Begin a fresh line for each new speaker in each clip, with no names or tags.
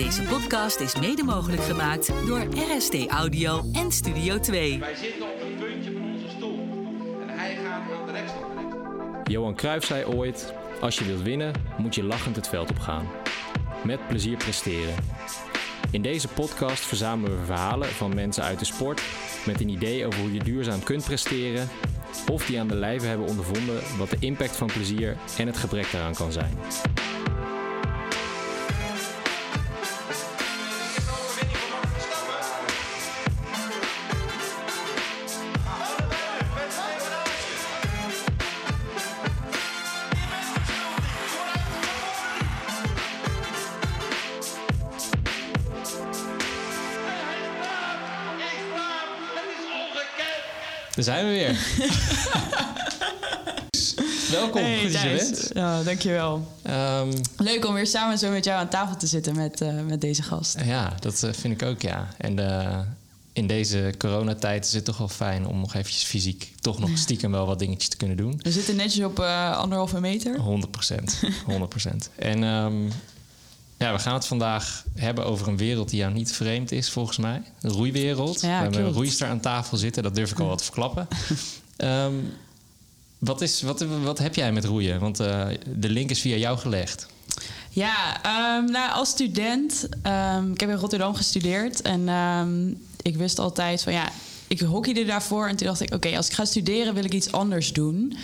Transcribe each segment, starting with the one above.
Deze podcast is mede mogelijk gemaakt door RST Audio en Studio 2.
Wij zitten op het puntje van onze stoel. En hij gaat aan de rechtskant.
Johan Cruijff zei ooit: Als je wilt winnen, moet je lachend het veld opgaan. Met plezier presteren. In deze podcast verzamelen we verhalen van mensen uit de sport met een idee over hoe je duurzaam kunt presteren of die aan de lijve hebben ondervonden wat de impact van plezier en het gebrek daaraan kan zijn. Daar zijn we weer. Welkom,
Hey,
goed dat je bent.
Ja, dankjewel.
Ehm,
Leuk om weer samen zo met jou aan tafel te zitten met, eh, met deze gast.
ja, dat eh, vind ik ook, ja. En eh, in deze coronatijd is het toch wel fijn om nog eventjes fysiek... toch nog stiekem wel wat dingetjes te kunnen doen.
We zitten netjes op eh, anderhalve meter.
100 procent. 100 procent. En ehm, ja, we gaan het vandaag hebben over een wereld die jou niet vreemd is, volgens mij. De roeiwereld.
Ja,
we hebben een roeister aan tafel zitten, dat durf ik al wat te verklappen. Ehm, wat, is, wat, wat heb jij met roeien? Want eh, de link is via jou gelegd.
Ja, ehm, nou, als student, ehm, ik heb in Rotterdam gestudeerd en ik wist altijd van ja, ik hockeyde daarvoor en toen dacht ik, oké, als ik ga studeren wil ik iets anders doen.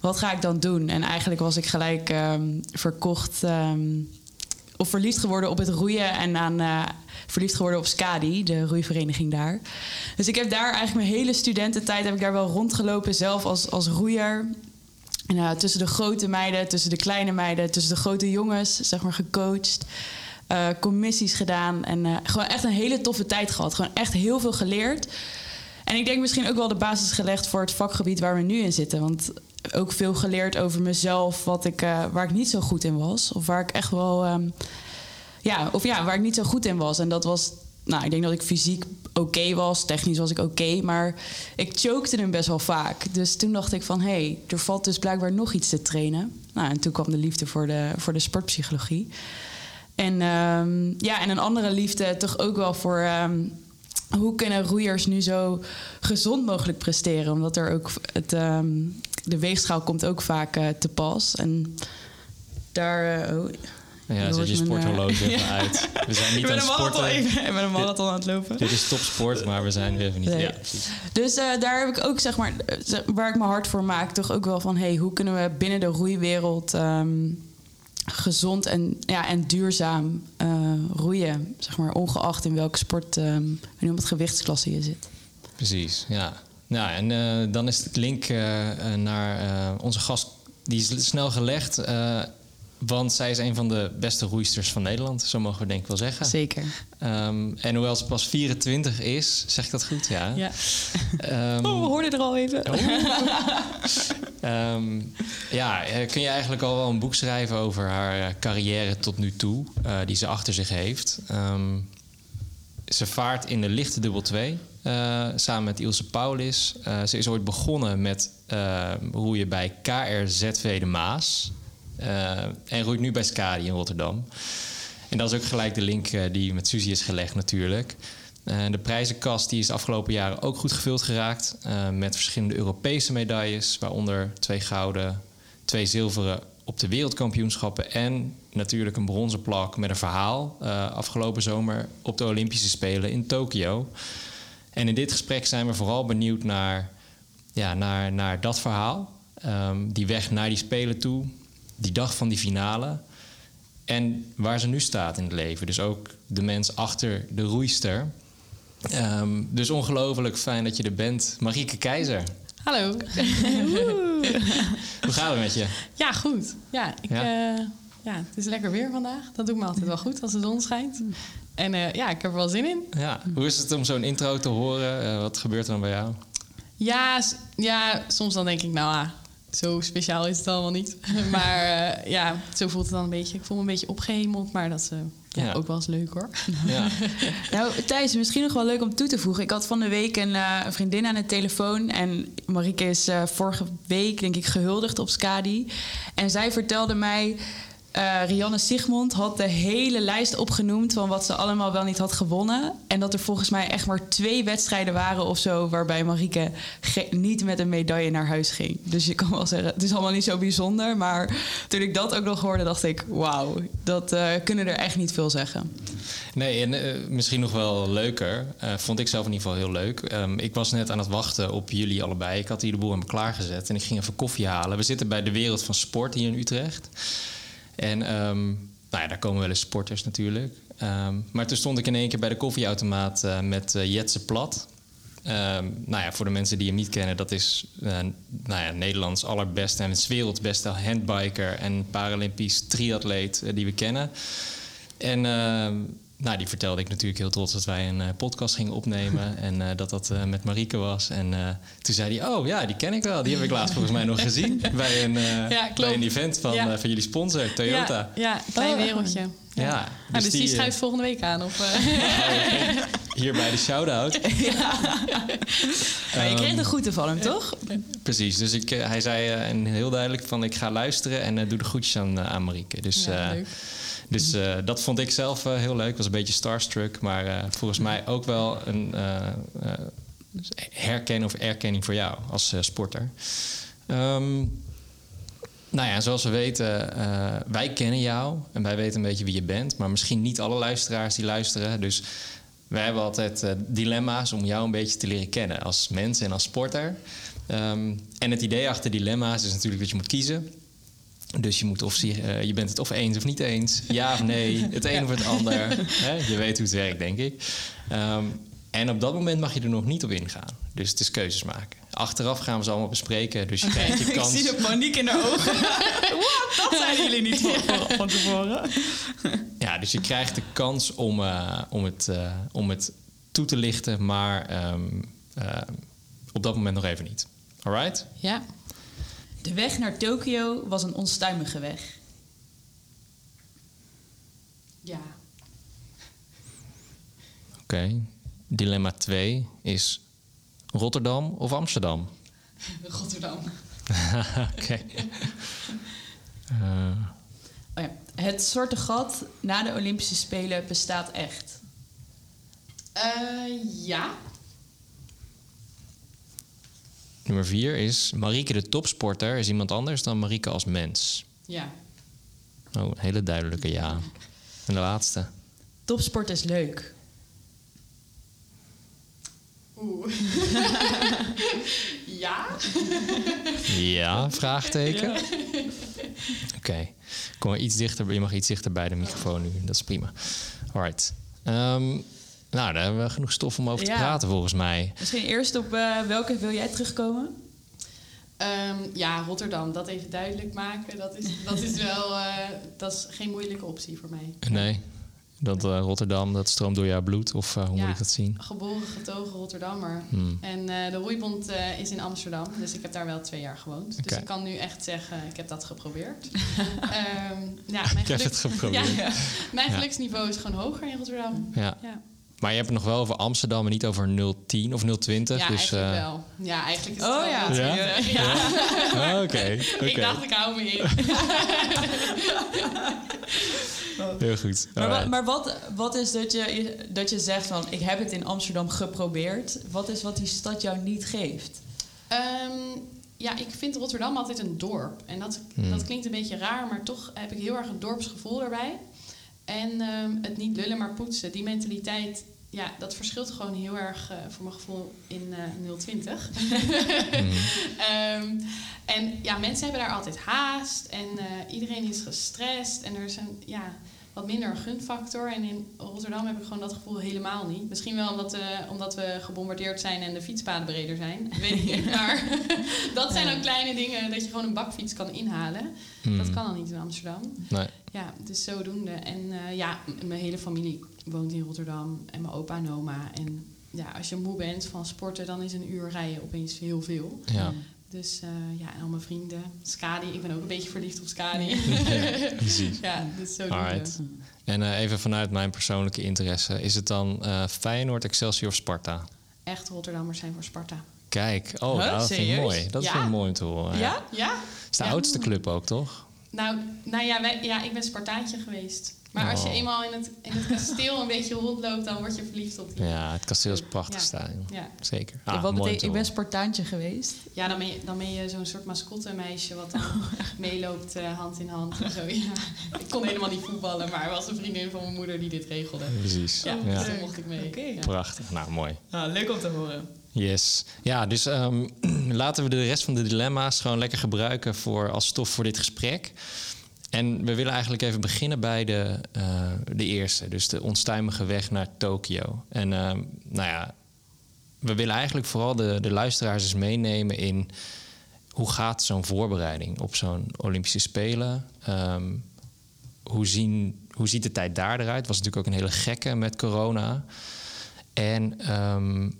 Wat ga ik dan doen? En eigenlijk was ik gelijk verkocht verliefd geworden op het roeien en aan eh, verliefd geworden op Skadi, de roeivereniging daar. Dus ik heb daar eigenlijk mijn hele studententijd heb ik daar wel rondgelopen, zelf als, als roeier. En, eh, tussen de grote meiden, tussen de kleine meiden, tussen de grote jongens, zeg maar, gecoacht. eh, commissies gedaan. En gewoon echt een hele toffe tijd gehad. Gewoon echt heel veel geleerd. En ik denk misschien ook wel de basis gelegd voor het vakgebied waar we nu in zitten. Want ook veel geleerd over mezelf, wat ik, eh, waar ik niet zo goed in was. Of waar ik echt wel. ehm, ja, of ja, waar ik niet zo goed in was. En dat was. Nou, ik denk dat ik fysiek oké was. Technisch was ik oké. maar ik chokte hem best wel vaak. Dus toen dacht ik van... hé, hey, er valt dus blijkbaar nog iets te trainen. Nou, en toen kwam de liefde voor de, voor de sportpsychologie. En ehm, ja, en een andere liefde toch ook wel voor... ehm, hoe kunnen roeiers nu zo gezond mogelijk presteren? Omdat er ook het, de weegschaal komt ook vaak eh, te pas. En daar... oh,
Ja, zet je sporthorloge even uit. We zijn niet aan
een
het sporten.
ik ben een marathon aan het lopen.
Dit is topsport, maar we zijn nu even niet.
Nee.
Ja.
Dus eh, daar heb ik ook, zeg maar, waar ik me hard voor maak, toch ook wel van: hey, hoe kunnen we binnen de roeiwereld ehm, gezond en, ja, en duurzaam roeien? Zeg maar, ongeacht in welke sport, en wat gewichtsklasse je zit.
Precies, ja. Nou, en eh, dan is het link eh, eh, naar onze gast, die is snel gelegd. want zij is een van de beste roeisters van Nederland, zo mogen we denk ik wel zeggen.
Zeker.
Ehm, en hoewel ze pas 24 is, zeg ik dat goed, ja?
Ja.
Ehm,
Oh, we hoorden er al even.
Ehm, ja, kun je eigenlijk al wel een boek schrijven over haar carrière tot nu toe, die ze achter zich heeft. Ze vaart in de lichte dubbel 2 eh, samen met Ilse Paulis. Eh, ze is ooit begonnen met eh, roeien bij KRZV de Maas. en roeit nu bij Skadi in Rotterdam. En dat is ook gelijk de link die met Suzy is gelegd natuurlijk. De prijzenkast die is de afgelopen jaren ook goed gevuld geraakt. met verschillende Europese medailles, waaronder twee gouden, twee zilveren op de wereldkampioenschappen. En natuurlijk een bronzen plak met een verhaal afgelopen zomer op de Olympische Spelen in Tokio. En in dit gesprek zijn we vooral benieuwd naar, ja, naar, naar dat verhaal. Ehm, die weg naar die Spelen toe, die dag van die finale. En waar ze nu staat in het leven. Dus ook de mens achter de roeister. Ehm, dus ongelooflijk fijn dat je er bent. Marieke Keizer,
Hallo.
hoe gaat het met je?
Ja, goed. Ja, ik,
Ja?
ja? ja, het is lekker weer vandaag. Dat doet me altijd wel goed als de zon schijnt. En eh, ja, ik heb er wel zin in.
Ja, hoe is het om zo'n intro te horen? Eh, wat gebeurt er dan bij jou?
Ja, ja, soms dan denk ik, nou ah, zo speciaal is het allemaal niet. maar eh, ja, zo voelt het dan een beetje. Ik voel me een beetje opgehemeld, maar dat is ja,
Ja.
ook wel eens leuk hoor.
Ja,
Nou, Thijs, misschien nog wel leuk om toe te voegen. Ik had van de week een, eh, een vriendin aan de telefoon. En Marieke is eh, vorige week, denk ik, gehuldigd op Skadi. En zij vertelde mij eh, Rianne Sigmond had de hele lijst opgenoemd van wat ze allemaal wel niet had gewonnen. En dat er volgens mij echt maar twee wedstrijden waren of zo waarbij Marieke ge- niet met een medaille naar huis ging. Dus je kan wel zeggen, het is allemaal niet zo bijzonder. Maar toen ik dat ook nog hoorde, dacht ik, wauw, dat eh, kunnen er echt niet veel zeggen.
Nee, en eh, misschien nog wel leuker. vond ik zelf in ieder geval heel leuk. Ehm, ik was net aan het wachten op jullie allebei. Ik had hier de boel me klaargezet en ik ging even koffie halen. We zitten bij de Wereld van Sport hier in Utrecht. En ehm, nou ja, daar komen wel eens sporters natuurlijk. Ehm, maar toen stond ik in één keer bij de koffieautomaat eh, met eh, Jetse Plat. Ehm, nou ja, voor de mensen die hem niet kennen, dat is eh, nou ja, Nederlands allerbeste en het wereldbeste handbiker en Paralympisch triatleet die we kennen. En nou, die vertelde ik natuurlijk heel trots dat wij een eh, podcast gingen opnemen. en eh, dat dat eh, met Marieke was. En toen zei hij, oh ja, die ken ik wel. Die heb ik laatst volgens mij nog gezien. Bij een,
Ja,
bij een event van,
Ja.
van jullie sponsor, Toyota.
Ja, ja klein
Oh,
wereldje. Ja.
Ja,
dus,
dus
die,
die,
schuift volgende week aan. Of, eh,
Hier bij de shout-out.
Maar je kreeg de groeten van hem, toch?
Precies, dus ik, hij zei en heel duidelijk van ik ga luisteren en doe de groetjes aan, aan Marieke. Dus,
Ja, leuk.
Dus eh, dat vond ik zelf eh, heel leuk. Was een beetje starstruck, maar eh, volgens mij ook wel een herkenning of erkenning voor jou als sporter. Ehm, nou ja, zoals we weten, wij kennen jou en wij weten een beetje wie je bent, maar misschien niet alle luisteraars die luisteren. Dus wij hebben altijd dilemma's om jou een beetje te leren kennen als mens en als sporter. Ehm, en het idee achter dilemma's is natuurlijk dat je moet kiezen. Dus je, moet of, zie- eh, je bent het of eens of niet eens. Ja of nee. Het een of het ander. Hè? Je weet hoe het werkt, denk ik. Ehm, en op dat moment mag je er nog niet op ingaan. Dus het is keuzes maken. Achteraf gaan we ze allemaal bespreken. Dus je krijgt je
Ik
kans.
zie de paniek in haar ogen. Wat? Dat zeiden jullie niet van, van tevoren.
Ja, dus je krijgt de kans om, eh, om, het, eh, om het toe te lichten. Maar ehm, eh, op dat moment nog even niet. Alright?
ja.
De weg naar Tokio was een onstuimige weg.
ja.
Oké. Dilemma 2 is Rotterdam of Amsterdam?
Rotterdam.
Oké. Eh,
Oh ja. Het zwarte gat na de Olympische Spelen bestaat echt.
Eh, ja.
Nummer 4 is Marieke de topsporter is iemand anders dan Marieke als mens.
Ja.
Oh, een hele duidelijke ja. En de laatste.
Topsport is leuk.
Oeh. ja.
Ja, vraagteken. Oké. Kom maar iets dichter. Je mag iets dichter bij de microfoon nu. Dat is prima. Alright. Ehm, nou, daar hebben we genoeg stof om over te
Ja.
praten volgens mij.
Misschien eerst op eh, welke wil jij terugkomen?
Ehm, ja, Rotterdam. Dat even duidelijk maken. Dat is, dat is wel... eh, dat is geen moeilijke optie voor mij.
Nee, dat eh, Rotterdam, dat stroomt door jouw bloed. Of eh, hoe
Ja.
moet ik dat zien?
Geboren, getogen Rotterdammer.
Hmm.
En eh, de roeibond eh, is in Amsterdam. Dus ik heb daar wel twee jaar gewoond. Dus ik kan nu echt zeggen, ik heb dat geprobeerd. Ehm, ja, mijn,
Ik heb
geluk-
het geprobeerd.
Ja, mijn
Ja.
geluksniveau is gewoon hoger in Rotterdam.
Ja. Maar je hebt het nog wel over Amsterdam en niet over 010 of 020.
ja
dus,
eigenlijk
eh,
wel. Ja, eigenlijk is het
Oh
wel
ja.
Ja? Oké, oké.
Ik dacht, ik hou me in.
Heel goed.
Maar, wa- maar wat, wat is dat je, dat je zegt van... ik heb het in Amsterdam geprobeerd. Wat is wat die stad jou niet geeft?
Ehm, ja, ik vind Rotterdam altijd een dorp. En dat,
Hmm.
dat klinkt een beetje raar, maar toch heb ik heel erg een dorpsgevoel erbij. En ehm, het niet lullen, maar poetsen. Die mentaliteit, ja, dat verschilt gewoon heel erg eh, voor mijn gevoel in eh 020.
Mhm.
Ehm, en ja, mensen hebben daar altijd haast en eh, iedereen is gestrest. En er is een, ja, wat minder een gunfactor. En in Rotterdam heb ik gewoon dat gevoel helemaal niet. Misschien wel omdat, omdat we gebombardeerd zijn en de fietspaden breder zijn. Weet ik niet. Maar dat zijn ook kleine dingen dat je gewoon een bakfiets kan inhalen. Dat kan al niet in Amsterdam.
Nee.
Ja, dus zodoende. En ja, mijn hele familie woont in Rotterdam. En mijn opa en oma. En ja, als je moe bent van sporten, dan is een uur rijden opeens heel veel.
Ja.
Dus eh, ja, en al mijn vrienden. Skadi, ik ben ook een beetje verliefd op Skadi.
Ja, precies.
ja, dus zodoende.
Alright. En eh, even vanuit mijn persoonlijke interesse. Is het dan eh, Feyenoord, Excelsior of Sparta?
Echt Rotterdammers zijn voor Sparta.
Kijk, oh,
Huh?
nou, dat vind ik mooi. Dat
Ja?
vind ik mooi om te horen.
Ja?
Ja?
Het is de
Ja.
oudste club ook, toch?
Nou, nou ja, wij, ja, ik ben Spartaantje geweest. Maar als je
Oh.
eenmaal in het, in het kasteel een beetje rondloopt, dan word je verliefd op die.
Ja, het kasteel is prachtig
Ja.
stadion.
Ja,
Zeker. Ah,
wat betekent,
te
ik ben. Spartaantje geweest.
ja dan, ben je, dan ben je zo'n soort mascottemeisje wat dan meeloopt eh, hand in hand en zo. Ja. Ik kon helemaal niet voetballen, maar er was een vriendin van mijn moeder die dit regelde.
Precies.
Ja,
Ja.
dus daar mocht ik mee.
Prachtig. Nou, mooi.
Nou, leuk om te horen.
Yes. Ja, dus ehm, laten we de rest van de dilemma's gewoon lekker gebruiken voor, als stof voor dit gesprek. En we willen eigenlijk even beginnen bij de, eh, de eerste, dus de onstuimige weg naar Tokio. En ehm, nou ja, we willen eigenlijk vooral de, de luisteraars eens meenemen in hoe gaat zo'n voorbereiding op zo'n Olympische Spelen? Ehm, hoe, zien, hoe ziet de tijd daar eruit? Was natuurlijk ook een hele gekke met corona. En ehm,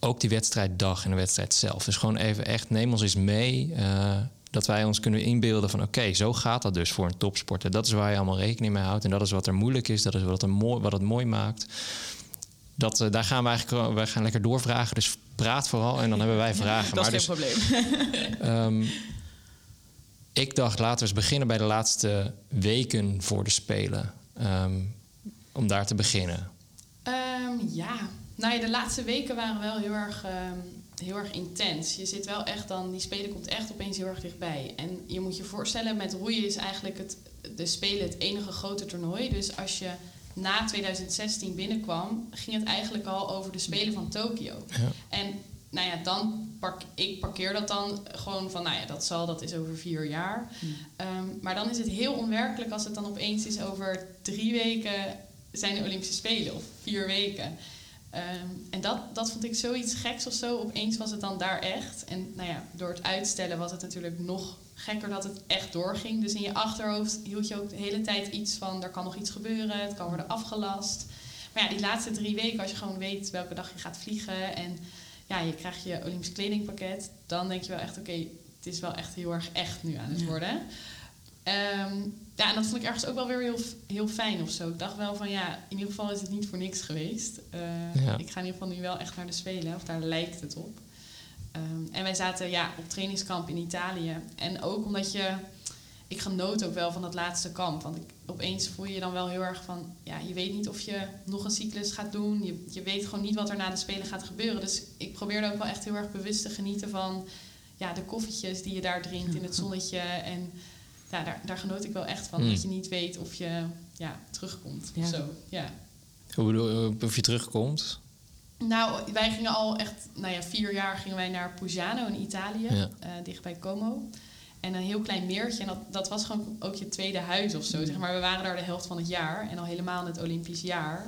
ook die wedstrijddag en de wedstrijd zelf. Dus gewoon even echt, neem ons eens mee. eh, dat wij ons kunnen inbeelden van oké, zo gaat dat dus voor een topsporter. Dat is waar je allemaal rekening mee houdt. En dat is wat er moeilijk is. Dat is wat, er mooi, wat het mooi maakt. Dat, eh, daar gaan we eigenlijk wij gaan lekker doorvragen. Dus praat vooral en dan hebben wij vragen.
Dat
maar
is
dus,
geen probleem.
Ehm, ik dacht, laten we eens beginnen bij de laatste weken voor de Spelen. Ehm, om daar te beginnen.
Ehm, ja, nou ja, de laatste weken waren wel heel erg, ehm, heel erg intens. Je zit wel echt dan, die spelen komt echt opeens heel erg dichtbij. En je moet je voorstellen, met roeien is eigenlijk het, de spelen het enige grote toernooi. Dus als je na 2016 binnenkwam, ging het eigenlijk al over de spelen van Tokio.
Ja.
En nou ja, dan pak ik parkeer dat dan gewoon van, nou ja, dat zal, dat is over vier jaar. Ehm, maar dan is het heel onwerkelijk als het dan opeens is over drie weken zijn de Olympische Spelen of vier weken. Ehm, en dat, dat vond ik zoiets geks of zo. Opeens was het dan daar echt. En nou ja, door het uitstellen was het natuurlijk nog gekker dat het echt doorging. Dus in je achterhoofd hield je ook de hele tijd iets van... er kan nog iets gebeuren, het kan worden afgelast. Maar ja, die laatste drie weken, als je gewoon weet welke dag je gaat vliegen... en ja, je krijgt je Olympisch kledingpakket... dan denk je wel echt, oké, het is wel echt heel erg echt nu aan het
Ja.
worden. Ja, en dat vond ik ergens ook wel weer heel, heel fijn of zo. Ik dacht wel van ja, in ieder geval is het niet voor niks geweest. Eh,
Ja.
Ik ga in ieder geval nu wel echt naar de Spelen, of daar lijkt het op. Ehm, en wij zaten ja, op trainingskamp in Italië. En ook omdat je, ik genoot ook wel van dat laatste kamp. Want ik, opeens voel je je dan wel heel erg van, ja, je weet niet of je nog een cyclus gaat doen. Je, je weet gewoon niet wat er na de Spelen gaat gebeuren. Dus ik probeerde ook wel echt heel erg bewust te genieten van ja, de koffietjes die je daar drinkt in het zonnetje. En ja, daar, daar genoot ik wel echt van.
Mm.
Dat je niet weet of je ja, terugkomt
Ja.
of zo. Ja.
Hoe bedoel je, of je terugkomt?
Nou, wij gingen al echt, nou ja, vier jaar gingen wij naar Pugano in Italië,
Ja.
eh, dicht bij Como. En een heel klein meertje. En dat, dat was gewoon ook je tweede huis of zo. Zeg maar, we waren daar de helft van het jaar. En al helemaal in het Olympisch jaar.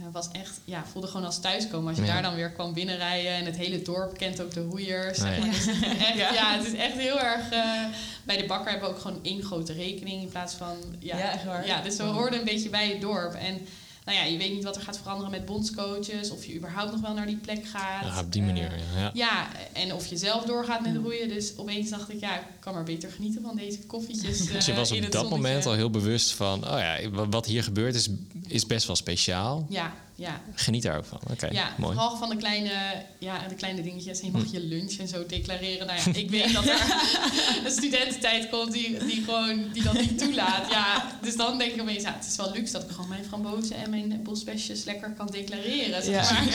Eh, was echt, ja, voelde gewoon als thuiskomen. Als je
Ja.
daar dan weer kwam binnenrijden. En het hele dorp kent ook de roeiers. Zeg
ja.
maar. Dus het is echt,
Ja.
ja. het is echt heel erg... eh, bij de bakker hebben we ook gewoon één grote rekening. In plaats van... Ja,
Ja, echt waar?
Ja, dus we hoorden een beetje bij het dorp. En nou ja, je weet niet wat er gaat veranderen met bondscoaches. Of je überhaupt nog wel naar die plek gaat.
Ja, op die
Eh,
manier. Ja. ja.
ja, en of je zelf doorgaat met roeien. Dus opeens dacht ik, ja, ik kan maar beter genieten van deze koffietjes.
Dus je
eh,
was
in
op
het
dat
zonnetje.
moment al heel bewust van... oh ja, wa- wat hier gebeurt is, is best wel speciaal.
Ja, ja.
Geniet daar ook van. Oké,
ja,
mooi.
vooral van de kleine, ja, de kleine dingetjes. Je mag je lunch en zo declareren. Nou ja, ik weet dat er een studententijd komt die, die, gewoon, die dat niet toelaat. Ja, dus dan denk ik opeens, ja, het is wel luxe dat ik gewoon mijn frambozen en mijn bosbesjes lekker kan declareren. Zeg
Ja.
maar.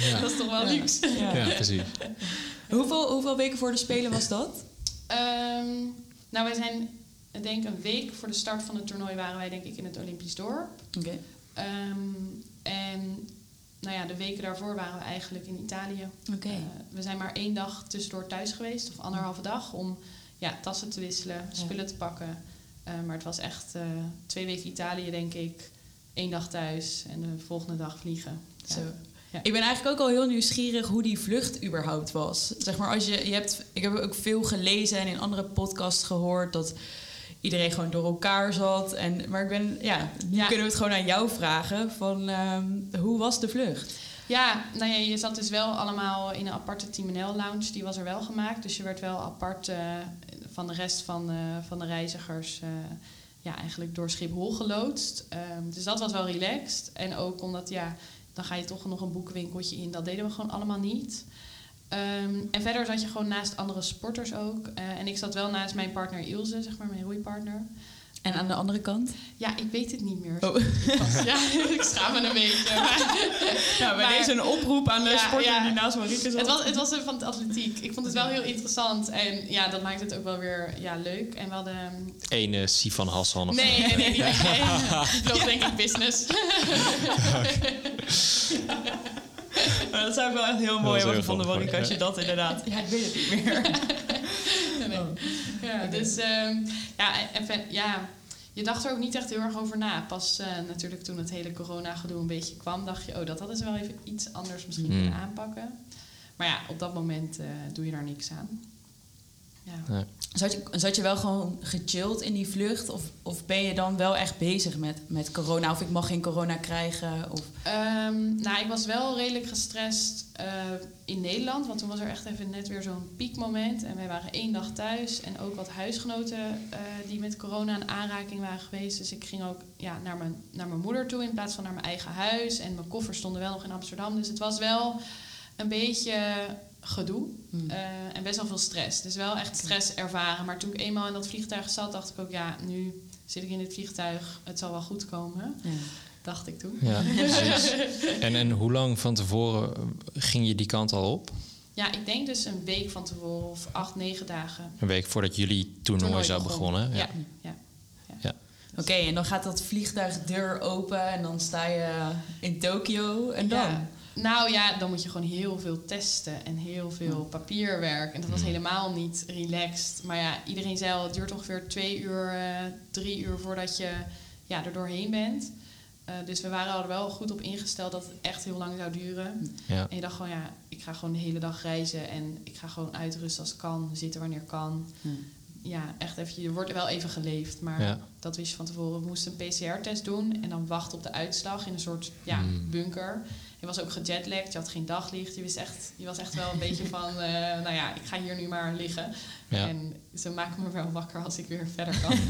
Ja.
Dat is toch wel
Ja.
luxe.
Ja.
Ja, precies.
Hoeveel, hoeveel weken voor de Spelen was dat?
Ehm, nou, wij zijn, ik denk een week voor de start van het toernooi waren wij denk ik in het Olympisch dorp.
Oké.
Ehm, en nou ja, de weken daarvoor waren we eigenlijk in Italië. Eh, we zijn maar één dag tussendoor thuis geweest, of anderhalve dag, om ja, tassen te wisselen, spullen te pakken. Eh, maar het was echt eh, twee weken Italië, denk ik. Eén dag thuis en de volgende dag vliegen.
Zo.
Ja.
Ik ben eigenlijk ook al heel nieuwsgierig hoe die vlucht überhaupt was. Zeg maar, als je, je hebt, ik heb ook veel gelezen en in andere podcasts gehoord dat iedereen gewoon door elkaar zat. En, maar ik ben, ja, nu
Ja.
kunnen we het gewoon aan jou vragen. Van, ehm, hoe was de vlucht?
Ja, nou ja, je zat dus wel allemaal in een aparte Team NL lounge. Die was er wel gemaakt. Dus je werd wel apart eh, van de rest van, eh, van de reizigers... eh, ja, eigenlijk door Schiphol geloodst. Ehm, dus dat was wel relaxed. En ook omdat, ja, dan ga je toch nog een boekenwinkeltje in. Dat deden we gewoon allemaal niet. Ehm, en verder zat je gewoon naast andere sporters ook. Eh, en ik zat wel naast mijn partner Ilse, zeg maar, mijn roeipartner.
En aan de andere kant?
Ja, ik weet het niet meer.
Oh.
Ja, ik schaam me een beetje. Maar,
Nou, bij
Maar-
deze een oproep aan de
Ja,
sporter
ja.
die naast Marieke zat.
het, was, het was van het atletiek. Ik vond het wel heel interessant. En ja, dat maakt het ook wel weer ja, leuk. En we hadden... ehm,
Ene Sifan Hassan of
Nee, nee, nee. nee, nee. Die vloog denk ik business.
Maar dat zou ik wel echt heel mooi hebben gevonden, Marieke, als je dat inderdaad... Ja, ik weet het niet meer.
Nee. Ja, dus ehm, ja, en, en- ja, je dacht er ook niet echt heel erg over na. Pas eh, natuurlijk toen het hele corona-gedoe een beetje kwam, dacht je, oh, dat hadden ze wel even iets anders misschien
Hmm.
kunnen aanpakken. Maar ja, op dat moment eh, doe je daar niks aan. Ja.
Nee.
Zat je, zat je wel gewoon gechilled in die vlucht? Of, of ben je dan wel echt bezig met, met corona? Of ik mag geen corona krijgen? Of...
Ehm, nou, ik was wel redelijk gestrest eh, in Nederland. Want toen was er echt even net weer zo'n piekmoment. En wij waren één dag thuis. En ook wat huisgenoten eh, die met corona in aanraking waren geweest. Dus ik ging ook ja, naar, mijn, naar mijn moeder toe in plaats van naar mijn eigen huis. En mijn koffers stonden wel nog in Amsterdam. Dus het was wel een beetje gedoe.
Hmm.
eh, en best wel veel stress. Dus wel echt stress ervaren. Maar toen ik eenmaal in dat vliegtuig zat, dacht ik ook... ja, nu zit ik in dit vliegtuig. Het zal wel goed komen.
Ja.
Dacht ik toen.
Ja, precies. En, en hoe lang van tevoren eh, ging je die kant al op?
Ja, ik denk dus een week van tevoren of acht, negen dagen.
Een week voordat jullie toernooi,
Toernooi
zou
begon.
begonnen.
Ja,
Ja.
ja.
Oké, en dan gaat dat vliegtuigdeur open en dan sta je in Tokio. En dan?
Ja. Nou ja, dan moet je gewoon heel veel testen en heel veel papierwerk. En dat was helemaal niet relaxed. Maar ja, iedereen zei al, het duurt ongeveer twee uur, eh, drie uur voordat je ja, er doorheen bent. Eh, dus we waren er wel goed op ingesteld dat het echt heel lang zou duren.
Ja.
En je dacht gewoon, ja, ik ga gewoon de hele dag reizen en ik ga gewoon uitrusten als kan, zitten wanneer kan.
Hmm.
Ja, echt even, je wordt wel even geleefd, maar
Ja.
dat wist je van tevoren. We moesten een PCR-test doen en dan wachten op de uitslag in een soort ja,
Hmm.
bunker. Je was ook gejetlagd, je had geen daglicht. Je, wist echt, je was echt wel een beetje van, eh, nou ja, ik ga hier nu maar liggen.
Ja.
En ze maken me wel wakker als ik weer verder kan.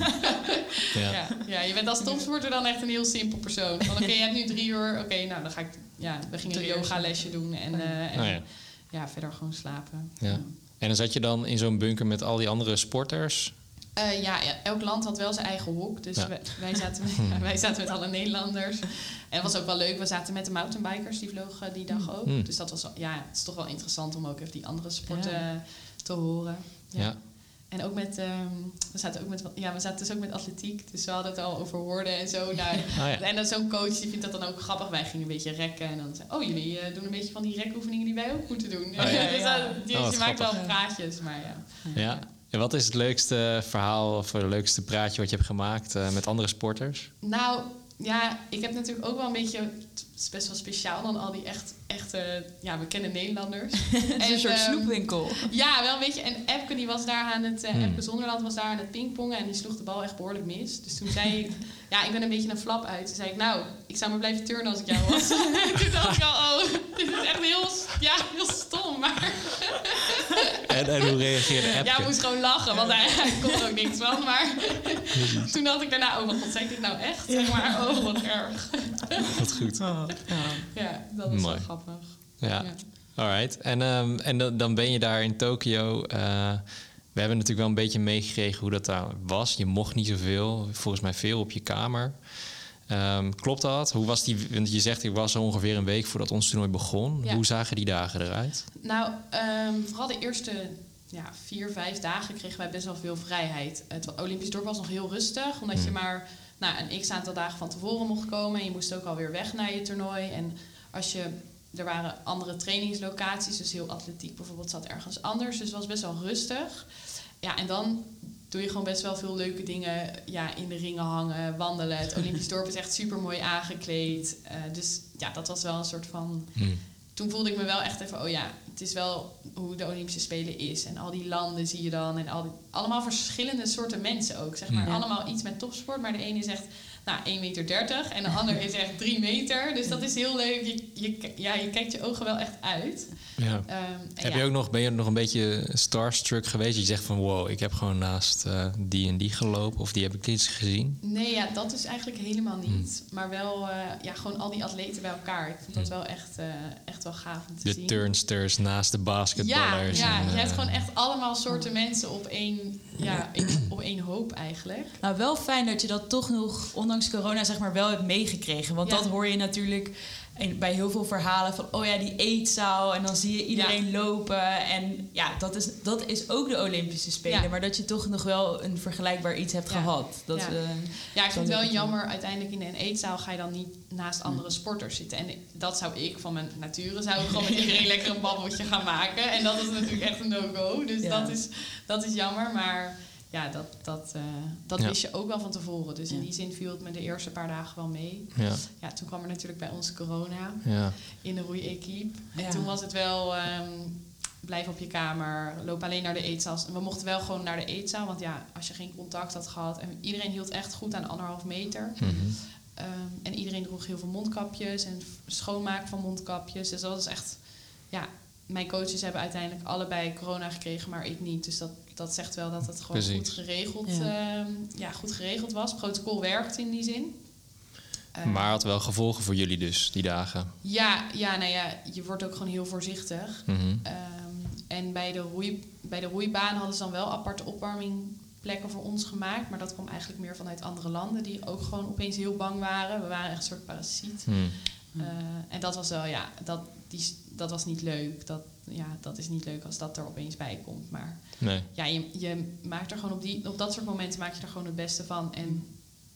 Ja.
ja. Ja, je bent als topsporter dan echt een heel simpel persoon. Van oké, je hebt nu drie uur, oké, nou dan ga ik, ja, we gingen een
Drie uur.
yoga-lesje doen en, eh, en
Oh ja.
ja, verder gewoon slapen.
Ja. En dan zat je dan in zo'n bunker met al die andere sporters.
Eh, ja, ja, elk land had wel zijn eigen hok. Dus
Ja.
wij, wij, zaten met, wij zaten met alle Nederlanders. En het was ook wel leuk. We zaten met de mountainbikers. Die vlogen die dag ook.
Hmm.
Dus dat was ja, het is toch wel interessant om ook even die andere sporten
Ja.
eh, te horen.
Ja.
En ook met, ehm, we zaten ook met, ja, we zaten dus ook met atletiek. Dus we hadden het al over woorden en zo. Nou,
ja.
En dan zo'n coach die vindt dat dan ook grappig. Wij gingen een beetje rekken. En dan zei oh, jullie eh, doen een beetje van die rekoefeningen die wij ook moeten doen.
ja,
dus
ja.
dat- die,
Oh, wat
je maakt wel praatjes, maar ja.
Ja. En wat is het leukste verhaal of het leukste praatje wat je hebt gemaakt eh, met andere sporters?
Nou, ja, ik heb natuurlijk ook wel een beetje... Het is best wel speciaal dan al die echt, echte, ja, bekende Nederlanders.
Het is een soort
ehm,
snoepwinkel.
Ja, wel een beetje. En Epke die was daar aan het... eh
Hmm.
Epke Zonderland was daar aan het pingpongen en die sloeg de bal echt behoorlijk mis. Dus toen zei ik... Ja, ik ben een beetje een flap uit. Toen zei ik, nou, ik zou maar blijven turnen als ik jou was. toen dacht ik al, oh, dit is echt heel, ja, heel stom. Maar
En, en hoe reageerde Epke?
ja, ik moest gewoon lachen, want hij, hij kon er ook niks van. Maar toen dacht ik daarna, oh, wat god, zei ik dit nou echt? Zeg maar, oh, wat erg.
Wat goed.
Oh, ja.
Ja, dat is
Mooi.
wel grappig.
Ja, alright. En, ehm, en dan- dan ben je daar in Tokio. eh, we hebben natuurlijk wel een beetje meegekregen hoe dat daar was. Je mocht niet zoveel, volgens mij veel op je kamer. Ehm, klopt dat? Hoe was die? Want je zegt, ik was er ongeveer een week voordat ons toernooi begon.
Ja.
Hoe zagen die dagen eruit?
Nou, ehm, vooral de eerste ja, vier, vijf dagen kregen wij best wel veel vrijheid. Het Olympisch dorp was nog heel rustig, omdat je
Hmm.
maar nou, een x aantal dagen van tevoren mocht komen. En je moest ook alweer weg naar je toernooi. En als je, er waren andere trainingslocaties, dus heel atletiek bijvoorbeeld zat ergens anders. Dus het was best wel rustig. Ja, en dan doe je gewoon best wel veel leuke dingen. Ja, in de ringen hangen, wandelen. Het Olympisch dorp is echt super mooi aangekleed. Eh, dus ja, dat was wel een soort van
Hm.
Toen voelde ik me wel echt even, oh ja, het is wel hoe de Olympische Spelen is. En al die landen zie je dan. En al die, allemaal verschillende soorten mensen ook, zeg maar.
Ja.
Allemaal iets met topsport. Maar de ene is echt nou, 1,30 meter en de ander is echt 3 meter. Dus dat is heel leuk. Je, je, ja, je kijkt je ogen wel echt uit.
Ja.
Ehm,
Heb
ja.
je ook nog, ben je nog een beetje starstruck geweest? Je zegt van wow, ik heb gewoon naast eh, die en die gelopen of die heb ik iets gezien.
Nee, ja, dat is eigenlijk helemaal niet. Maar wel, eh, ja, gewoon al die atleten bij elkaar. Ik vond dat wel echt, eh, echt wel gaaf om te
De
zien.
turnsters naast de
Ja,
basketballers.
ja
en,
je hebt gewoon echt allemaal soorten mensen op één, ja, één- op één hoop eigenlijk.
Nou, wel fijn dat je dat toch nog, ondanks corona, zeg maar, wel hebt meegekregen. Want
Ja.
dat hoor je natuurlijk bij heel veel verhalen van... oh ja, die eetzaal en dan zie je iedereen lopen. En ja, dat is, dat is ook de Olympische Spelen.
Ja.
Maar dat je toch nog wel een vergelijkbaar iets hebt gehad. Dat,
Ja.
eh,
Ja, ik vind het wel jammer. Uiteindelijk in een eetzaal ga je dan niet naast andere sporters zitten. En dat zou ik van mijn nature zou ik gewoon met iedereen lekker een babbeltje gaan maken. En dat is natuurlijk echt een no-go. Dus dat, is, dat is jammer. Maar ja, dat, dat, eh, dat
Ja.
wist je ook wel van tevoren. Dus in die zin viel het me de eerste paar dagen wel mee.
Ja,
Ja, toen kwam er natuurlijk bij ons corona
ja.
in de roeiequipe. En toen was het wel... ehm, blijf op je kamer, loop alleen naar de eetzaal. We mochten wel gewoon naar de eetzaal, want ja, als je geen contact had gehad... en iedereen hield echt goed aan anderhalf meter...
Mhm.
Ehm, en iedereen droeg heel veel mondkapjes en schoonmaken van mondkapjes. Dus dat was echt... Ja, mijn coaches hebben uiteindelijk allebei corona gekregen, maar ik niet. Dus dat, dat zegt wel dat het gewoon
Precies.
goed geregeld,
Ja.
ja. ja, goed geregeld was. Het protocol werkt in die zin. Eh,
Maar had wel gevolgen voor jullie dus, die dagen.
ja, ja, nou ja, je wordt ook gewoon heel voorzichtig.
Mhm.
Ehm, en bij de, roei, bij de roeibaan hadden ze dan wel aparte opwarmingplekken voor ons gemaakt. Maar dat kwam eigenlijk meer vanuit andere landen die ook gewoon opeens heel bang waren. We waren echt een soort parasiet.
Mhm.
Eh, en dat was wel, ja, dat, die, dat was niet leuk. Dat, ja, dat is niet leuk als dat er opeens bij komt. Maar
Nee.
ja, je, je maakt er gewoon op, die, op dat soort momenten maak je er gewoon het beste van. En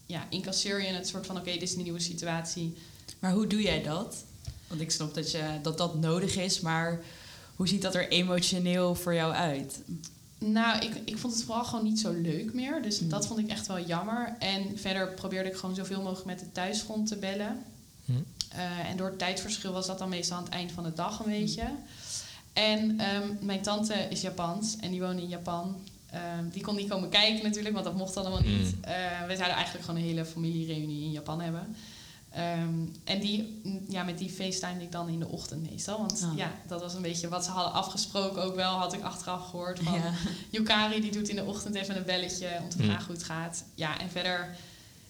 ja, incasseer je het soort van, oké, dit is een nieuwe situatie.
Maar hoe doe jij dat? Want ik snap dat, je, dat dat nodig is, maar hoe ziet dat er emotioneel voor jou uit?
Nou, ik, ik vond het vooral gewoon niet zo leuk meer. Dus
Mm.
dat vond ik echt wel jammer. En verder probeerde ik gewoon zoveel mogelijk met de thuisfront te bellen.
Hm.
Eh, en door het tijdverschil was dat dan meestal aan het eind van de dag een beetje. En ehm, mijn tante is Japans en die woonde in Japan. Ehm, die kon niet komen kijken natuurlijk, want dat mocht allemaal niet.
Mm.
Eh, we zouden eigenlijk gewoon een hele familiereunie in Japan hebben. Ehm, en die, mm, ja, met die FaceTime ik dan in de ochtend meestal. Want
Ah.
ja, dat was een beetje wat ze hadden afgesproken ook wel, had ik achteraf gehoord. Van,
Ja.
Yukari die doet in de ochtend even een belletje om te
Mm.
vragen hoe het gaat. Ja, en verder,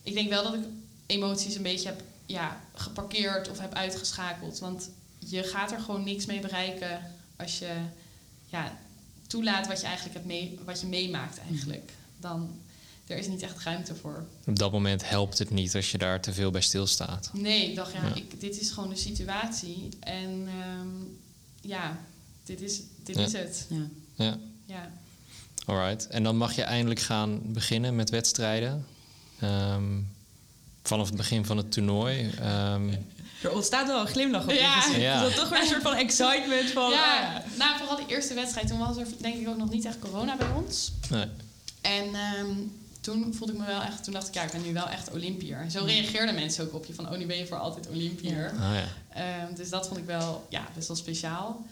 ik denk wel dat ik emoties een beetje heb ja, geparkeerd of heb uitgeschakeld. Want je gaat er gewoon niks mee bereiken als je ja, toelaat wat je eigenlijk hebt mee, wat je meemaakt eigenlijk. Dan er is niet echt ruimte voor.
Op dat moment helpt het niet als je daar te veel bij stilstaat.
Nee, ik dacht ja,
Ja.
Ik, dit is gewoon de situatie. En ehm, ja, dit is, dit
Ja.
is het.
Ja.
Ja,
Ja.
alright. En dan mag je eindelijk gaan beginnen met wedstrijden. Ehm, vanaf het begin van het toernooi. Ehm,
Er ontstaat wel een glimlach op je
Ja.
gezicht.
Ja.
Is dat toch weer een soort van excitement van...
ja,
ah,
nou vooral die eerste wedstrijd. Toen was er denk ik ook nog niet echt corona bij ons.
nee.
En ehm, toen voelde ik me wel echt, toen dacht ik, ja, ik ben nu wel echt Olympiër. En zo reageerden mensen ook op je van, oh, nu ben je voor altijd Olympiër.
Ah, ja.
Ehm, dus dat vond ik wel, ja, best wel speciaal.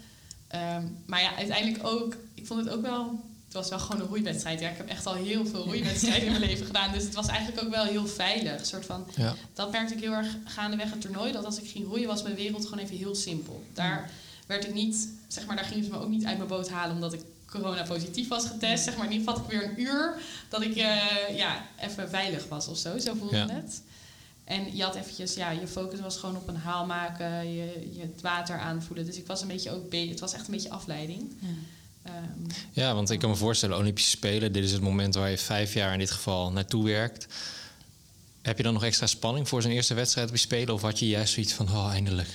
Ehm, maar ja, uiteindelijk ook, ik vond het ook wel, het was wel gewoon een roeiwedstrijd. Ja, ik heb echt al heel veel roeiwedstrijden in mijn leven gedaan. Dus het was eigenlijk ook wel heel veilig. Een soort van,
ja.
dat merkte ik heel erg gaandeweg het toernooi. Dat als ik ging roeien, was mijn wereld gewoon even heel simpel. Daar werd ik niet, zeg maar, daar gingen ze me ook niet uit mijn boot halen omdat ik corona positief was getest. Zeg maar, in ieder geval had ik weer een uur dat ik eh, ja, even veilig was of zo. Zo voelde
Ja.
het. En je had eventjes, ja, je focus was gewoon op een haal maken, je, je het water aanvoelen. Dus ik was een beetje ook, het was echt een beetje afleiding.
Ja.
Ehm,
ja, want ik kan me voorstellen, Olympische Spelen, dit is het moment waar je vijf jaar in dit geval naartoe werkt. Heb je dan nog extra spanning voor zo'n eerste wedstrijd op je Spelen? Of had je juist zoiets van, oh, eindelijk?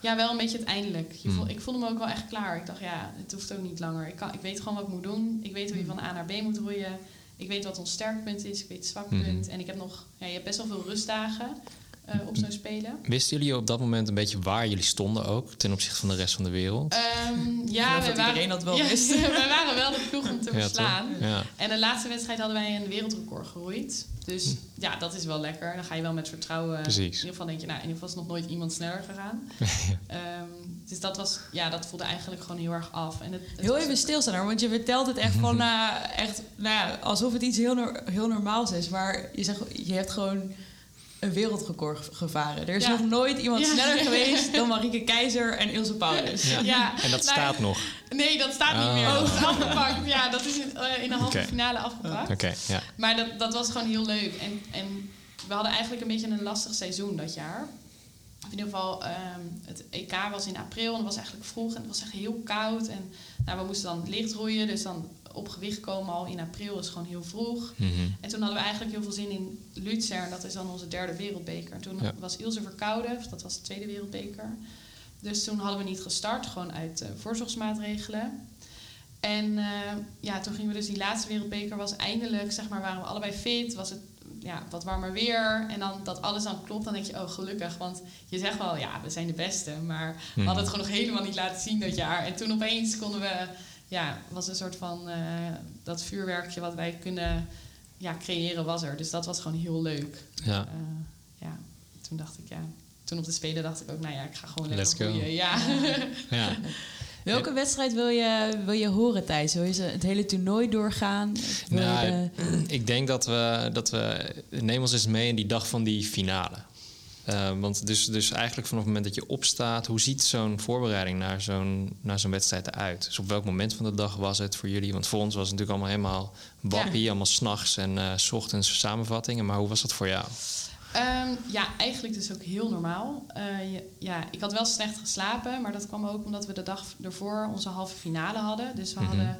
Ja, wel een beetje het eindelijk. Je
Hmm.
voel- ik voelde me ook wel echt klaar. Ik dacht, ja, het hoeft ook niet langer. Ik, kan, ik weet gewoon wat ik moet doen. Ik weet hoe je van A naar B moet roeien. Ik weet wat ons sterkpunt is. Ik weet het zwakpunt.
Mhm.
En ik heb nog... Ja, je hebt best wel veel rustdagen eh, op zo'n spelen.
Wisten jullie op dat moment een beetje waar jullie stonden ook ten opzichte van de rest van de wereld?
Ehm, ja, we
dat
waren,
iedereen dat wel
ja,
wist.
we waren wel de ploeg om te
Ja,
verslaan.
Ja.
En de laatste wedstrijd hadden wij een wereldrecord geroeid. Dus
Hm.
ja, dat is wel lekker. Dan ga je wel met vertrouwen.
Precies.
In ieder geval denk je, nou, in ieder geval is nog nooit iemand sneller gegaan. Ehm, dus dat was, ja, dat voelde eigenlijk gewoon heel erg af. En het, het
Heel even stilstaan want je vertelt het echt van eh, echt, nou ja, alsof het iets heel, heel normaals is. Maar je zegt, je hebt gewoon een wereldrecord ge- gevaren. Er is
Ja.
nog nooit iemand
Ja.
sneller geweest dan Marieke Keizer en Ilse Paulus.
Ja.
Ja,
En dat
nou,
staat nog.
Nee, dat staat niet
Oh.
meer. Dat is afgepakt. Ja, dat is in, eh, in de halve finale afgepakt.
Oké, ja.
Maar dat, dat was gewoon heel leuk. En, en we hadden eigenlijk een beetje een lastig seizoen dat jaar. In ieder geval, ehm, het EK was in april en het was eigenlijk vroeg en het was echt heel koud. En nou, we moesten dan licht roeien, dus dan op gewicht komen al in april is gewoon heel vroeg.
Mhm.
En toen hadden we eigenlijk heel veel zin in Luzern, dat is dan onze derde wereldbeker. En toen
Ja.
was Ilse verkouden, dat was de tweede wereldbeker. Dus toen hadden we niet gestart, gewoon uit eh, voorzorgsmaatregelen. En eh, ja, toen gingen we dus die laatste wereldbeker, was eindelijk, zeg maar, waren we allebei fit, was het ja, wat warmer weer. En dan dat alles dan klopt, dan denk je, oh gelukkig. Want je zegt wel, ja, we zijn de beste. Maar we
Mhm.
hadden het gewoon nog helemaal niet laten zien dat jaar. En toen opeens konden we, ja, was een soort van, eh, dat vuurwerkje wat wij kunnen ja, creëren was er. Dus dat was gewoon heel leuk.
Ja.
Eh, ja, toen dacht ik, ja, toen op de Spelen dacht ik ook, nou ja, ik ga gewoon lekker
Let's go.
Ja.
ja.
Welke wedstrijd wil je, wil je horen, Thijs? Wil je ze het hele toernooi doorgaan?
Nou,
de-
Ik denk dat we, dat we... Neem ons eens mee in die dag van die finale. Eh, want dus, dus eigenlijk vanaf het moment dat je opstaat... hoe ziet zo'n voorbereiding naar zo'n, naar zo'n wedstrijd eruit? Dus op welk moment van de dag was het voor jullie? Want voor ons was het natuurlijk allemaal helemaal wappie. Allemaal s'nachts en eh, s ochtends samenvattingen. Maar hoe was dat voor jou?
Ehm, ja, eigenlijk dus ook heel normaal. Eh, je- ja, ik had wel slecht geslapen, maar dat kwam ook omdat we de dag ervoor onze halve finale hadden. Dus we
Mhm.
hadden,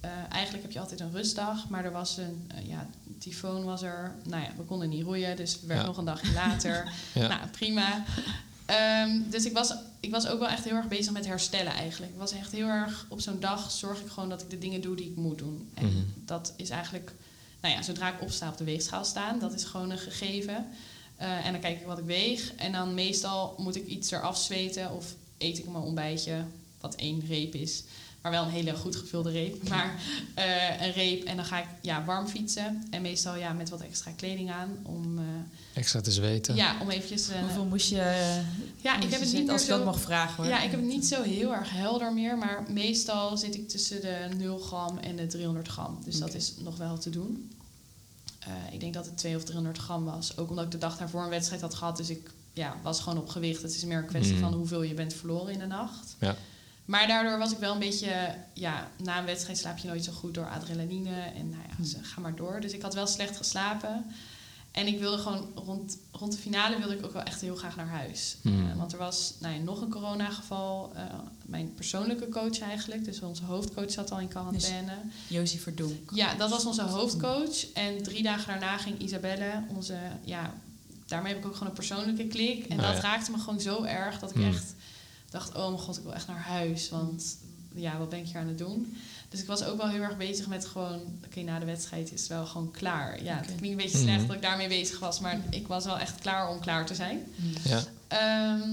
eh, eigenlijk heb je altijd een rustdag, maar er was een, eh, ja, tyfoon was er. Nou ja, we konden niet roeien, dus het werd
Ja.
nog een dagje later.
Ja.
Nou, prima. Ehm, dus ik was, ik was ook wel echt heel erg bezig met herstellen eigenlijk. Ik was echt heel erg op zo'n dag zorg ik gewoon dat ik de dingen doe die ik moet doen. En
Mhm.
dat is eigenlijk, nou ja, zodra ik opsta op de weegschaal staan, dat is gewoon een gegeven. Eh, en dan kijk ik wat ik weeg. En dan meestal moet ik iets eraf zweten of eet ik mijn ontbijtje, wat één reep is. Maar wel een hele goed gevulde reep. Maar eh, een reep en dan ga ik ja, warm fietsen. En meestal ja, met wat extra kleding aan om, eh,
Extra te zweten?
ja, om eventjes... eh,
Hoeveel moest je...
ja, ik heb het niet meer
Als ik dat mag vragen hoor.
Ja, ik heb het niet zo heel erg helder meer, maar meestal zit ik tussen de 0 gram en de 300 gram. Dus dat is nog wel te doen. Eh, ik denk dat het 2 of 300 gram was. Ook omdat ik de dag daarvoor een wedstrijd had gehad. Dus ik ja, was gewoon op gewicht. Het is meer een kwestie
Mhm.
van hoeveel je bent verloren in de nacht.
Ja.
Maar daardoor was ik wel een beetje... Ja, na een wedstrijd slaap je nooit zo goed door adrenaline. En nou ja, ze- ga maar door. Dus ik had wel slecht geslapen. En ik wilde gewoon rond, rond de finale wilde ik ook wel echt heel graag naar huis.
Hmm.
Eh, want er was nou ja, nog een coronageval. eh mijn persoonlijke coach eigenlijk. Dus onze hoofdcoach zat al in quarantaine.
Josie Verdonk.
Ja, dat was onze hoofdcoach. En drie dagen daarna ging Isabelle, onze, ja, daarmee heb ik ook gewoon een persoonlijke klik. En
Oh,
dat
ja.
raakte me gewoon zo erg dat ik
Hmm.
echt dacht, oh mijn god, ik wil echt naar huis. Want ja, wat ben ik hier aan het doen? Dus ik was ook wel heel erg bezig met gewoon, oké, na de wedstrijd is het wel gewoon klaar. Ja, het klinkt een beetje
Mhm.
slecht dat ik daarmee bezig was, maar ik was wel echt klaar om klaar te zijn.
Ja.
Ehm,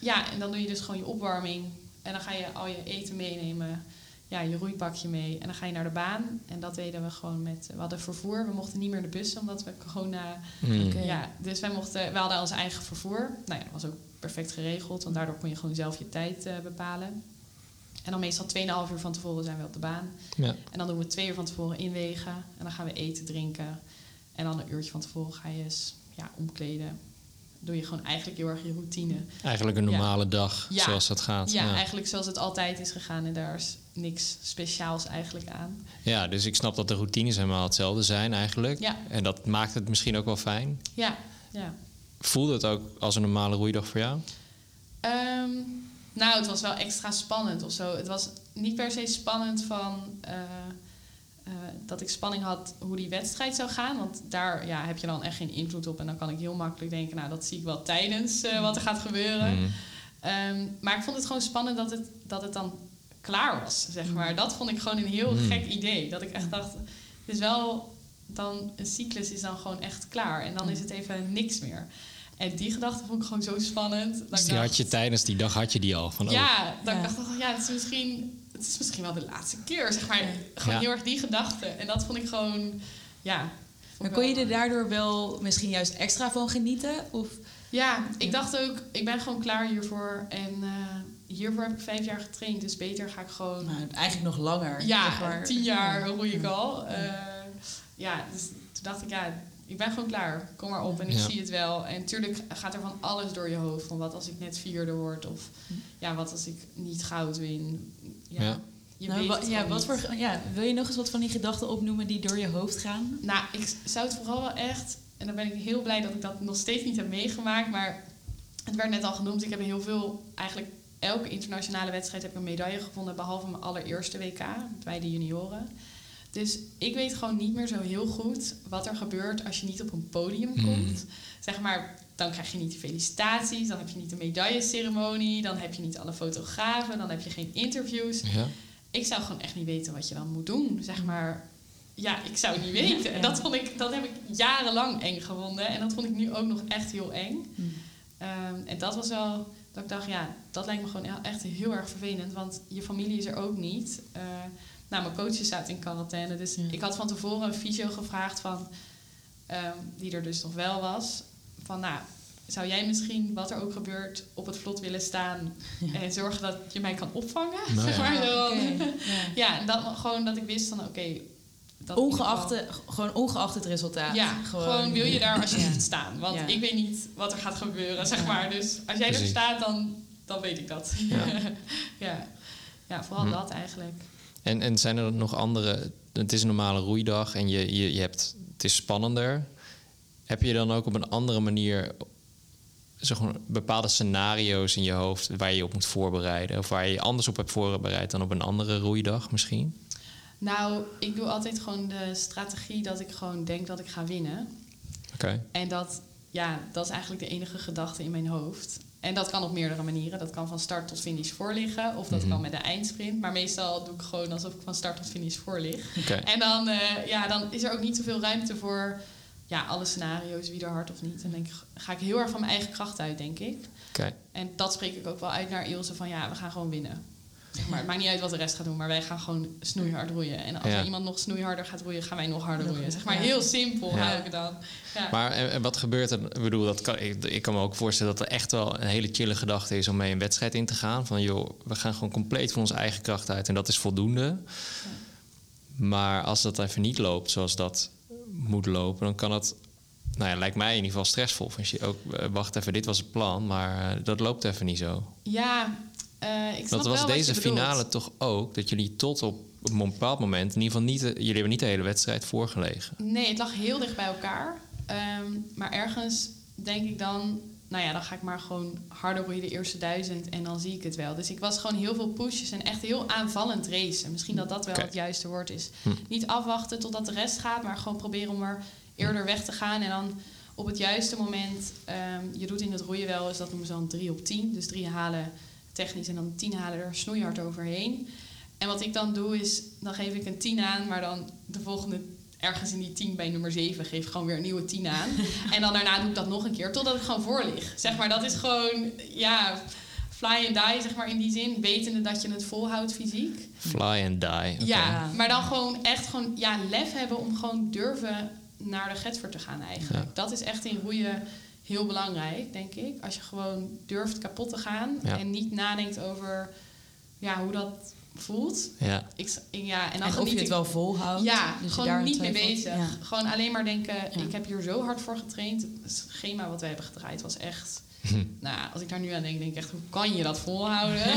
ja, en dan doe je dus gewoon je opwarming. En dan ga je al je eten meenemen. Ja, je roeipakje mee. En dan ga je naar de baan. En dat deden we gewoon met... We hadden vervoer. We mochten niet meer de bussen, omdat we corona...
Mm.
Ja, dus wij mochten... We hadden ons eigen vervoer. Nou ja, dat was ook perfect geregeld. Want daardoor kon je gewoon zelf je tijd eh, bepalen. En dan meestal 2,5 uur van tevoren zijn we op de baan.
Ja.
En dan doen we twee uur van tevoren inwegen. En dan gaan we eten, drinken. En dan een uurtje van tevoren ga je eens ja, omkleden. Doe je gewoon eigenlijk heel erg je routine.
Eigenlijk een normale dag,
Ja.
zoals dat gaat.
Ja,
ja.
eigenlijk zoals het altijd is gegaan. En daar is niks speciaals eigenlijk aan.
Ja, dus ik snap dat de routines helemaal hetzelfde zijn eigenlijk.
Ja.
En dat maakt het misschien ook wel fijn.
Ja, ja.
Voelde het ook als een normale roeidag voor jou?
Ehm, nou, het was wel extra spannend of zo. Het was niet per se spannend van... eh, eh, dat ik spanning had hoe die wedstrijd zou gaan. Want daar ja, heb je dan echt geen invloed op. En dan kan ik heel makkelijk denken... nou, dat zie ik wel tijdens eh, wat er gaat gebeuren.
Mm.
Ehm, maar ik vond het gewoon spannend dat het, dat het dan klaar was, zeg maar. Dat vond ik gewoon een heel
Mm.
gek idee. Dat ik echt dacht, het is wel dan... Een cyclus is dan gewoon echt klaar. En dan is het even niks meer. En die gedachte vond ik gewoon zo spannend. dat
Dus
ik
die
dacht-
had je tijdens die dag had je die al van oh,
ja, ik dacht, oh, ja, het is, misschien, het is misschien wel de laatste keer, zeg maar. Gewoon
Ja.
heel erg die gedachte. En dat vond ik gewoon, ja...
Maar
ik
kon je er daardoor wel misschien juist extra van genieten? Of
Ja, ik dacht ook, ik ben gewoon klaar hiervoor. En eh, hiervoor heb ik vijf jaar getraind. Dus beter ga ik gewoon...
nou, eigenlijk nog langer?
ja,
zeg maar.
tien jaar
Ja.
roei ik al. Eh, ja, dus toen dacht ik, ja, ik ben gewoon klaar. Kom maar op en ik
Ja.
zie het wel. En natuurlijk gaat er van alles door je hoofd. Van wat als ik net vierde word? Of ja, wat als ik niet goud win? Ja,
Ja.
je
Nou,
weet
ja, wat
niet.
voor, ja, wil je nog eens wat van die gedachten opnoemen die door je hoofd gaan?
Nou, ik zou het vooral wel echt... En dan ben ik heel blij dat ik dat nog steeds niet heb meegemaakt. Maar het werd net al genoemd. Ik heb heel veel... Eigenlijk elke internationale wedstrijd heb ik een medaille gevonden. Behalve mijn allereerste WK bij de junioren. Dus ik weet gewoon niet meer zo heel goed wat er gebeurt als je niet op een podium
Mm.
komt. Zeg maar, dan krijg je niet de felicitaties, dan heb je niet de medailleceremonie, dan heb je niet alle fotografen, dan heb je geen interviews.
Ja.
Ik zou gewoon echt niet weten wat je dan moet doen. Zeg maar, ja, ik zou het niet weten.
Ja.
En dat, vond ik, dat heb ik jarenlang eng gevonden. En dat vond ik nu ook nog echt heel eng. Ehm, en dat was wel dat ik dacht, ja, dat lijkt me gewoon e- echt heel erg vervelend. Want je familie is er ook niet. Eh, nou, mijn coach staat in quarantaine. Dus
Ja.
ik had van tevoren een fysio gevraagd van... ehm, die er dus nog wel was. Van, nou, zou jij misschien, wat er ook gebeurt, op het vlot willen staan... en zorgen dat je mij kan opvangen?
Nou
zeg
ja.
maar zo.
Oké, ja.
Ja, en dat, gewoon dat ik wist van, oké... dat
Ongeacht, gewoon ongeacht het resultaat.
Ja, gewoon, wil je daar alsjeblieft staan. Want
Ja.
ik weet niet wat er gaat gebeuren, zeg
Ja.
maar. Dus als jij er staat, dan, dan weet ik dat.
Ja.
ja. ja, vooral
Hm.
dat eigenlijk.
En, en zijn er nog andere... Het is een normale roeidag en je, je, je hebt, het is spannender. Heb je dan ook op een andere manier zeg maar, bepaalde scenario's in je hoofd... waar je je op moet voorbereiden? Of waar je je anders op hebt voorbereid dan op een andere roeidag misschien?
Nou, ik doe altijd gewoon de strategie dat ik gewoon denk dat ik ga winnen.
Oké.
En dat, ja, dat is eigenlijk de enige gedachte in mijn hoofd. En dat kan op meerdere manieren. Dat kan van start tot finish voorliggen. Of dat
Mhm.
kan met de eindsprint. Maar meestal doe ik gewoon alsof ik van start tot finish voorlig.
Oké.
En dan, eh, ja, dan is er ook niet zoveel ruimte voor ja, alle scenario's, wie er hard of niet. En denk, ik, ga ik heel erg van mijn eigen kracht uit, denk ik. En dat spreek ik ook wel uit naar Ilse van ja, we gaan gewoon winnen. Zeg maar, het maakt niet uit wat de rest gaat doen, maar wij gaan gewoon snoeihard roeien. En als
Ja.
er iemand nog snoeiharder gaat roeien, gaan wij nog harder roeien. Zeg maar
ja.
heel simpel
Ja.
hou ik het dan. Ja.
Maar en, en wat gebeurt er? Ik bedoel, dat kan, ik, ik kan me ook voorstellen dat er echt wel een hele chille gedachte is om mee een wedstrijd in te gaan. Van joh, we gaan gewoon compleet van onze eigen kracht uit en dat is voldoende. Maar als dat even niet loopt zoals dat moet lopen, dan kan het, nou ja, lijkt mij in ieder geval stressvol. Als je ook, eh, wacht even, dit was het plan, maar eh, dat loopt even niet zo.
Ja, eh, ik snap
Dat was
wel
deze
bedoelt.
finale toch ook, dat jullie tot op een bepaald moment, in ieder geval niet, de- jullie hebben niet de hele wedstrijd voorgelegen.
Nee, het lag heel dicht bij elkaar. Ehm, maar ergens denk ik dan, nou ja, dan ga ik maar gewoon harder roeien de eerste duizend en dan zie ik het wel. Dus ik was gewoon heel veel pushes en echt heel aanvallend racen. Misschien dat dat wel het juiste woord is.
Hm.
Niet afwachten totdat de rest gaat, maar gewoon proberen om er eerder weg te gaan. En dan op het juiste moment, ehm, je doet in het roeien wel eens, dat noemen ze dan 3 op 10. Dus drie halen technisch en dan 10 halen er snoeihard overheen. En wat ik dan doe is, dan geef ik een 10 aan, maar dan de volgende ergens in die 10 bij nummer 7 geef ik gewoon weer een nieuwe 10 aan. en dan daarna doe ik dat nog een keer totdat ik gewoon voor lig. Zeg maar, dat is gewoon, ja, fly and die, zeg maar in die zin, wetende dat je het volhoudt fysiek.
Fly and die.
Ja, maar dan gewoon echt gewoon, ja, lef hebben om gewoon durven naar de Getver te gaan eigenlijk.
Ja.
Dat is echt in roeien heel belangrijk, denk ik. Als je gewoon durft kapot te gaan
Ja.
en niet nadenkt over ja, hoe dat voelt.
Ja.
Ik, ja, en dan
En of je het
ik-
wel volhoudt.
ja,
dus je
gewoon
daar
niet mee bezig.
Ja.
Gewoon alleen maar denken,
Ja.
ik heb hier zo hard voor getraind. Het schema wat we hebben gedraaid was echt... nou, als ik daar nu aan denk, denk ik echt, hoe kan je dat volhouden?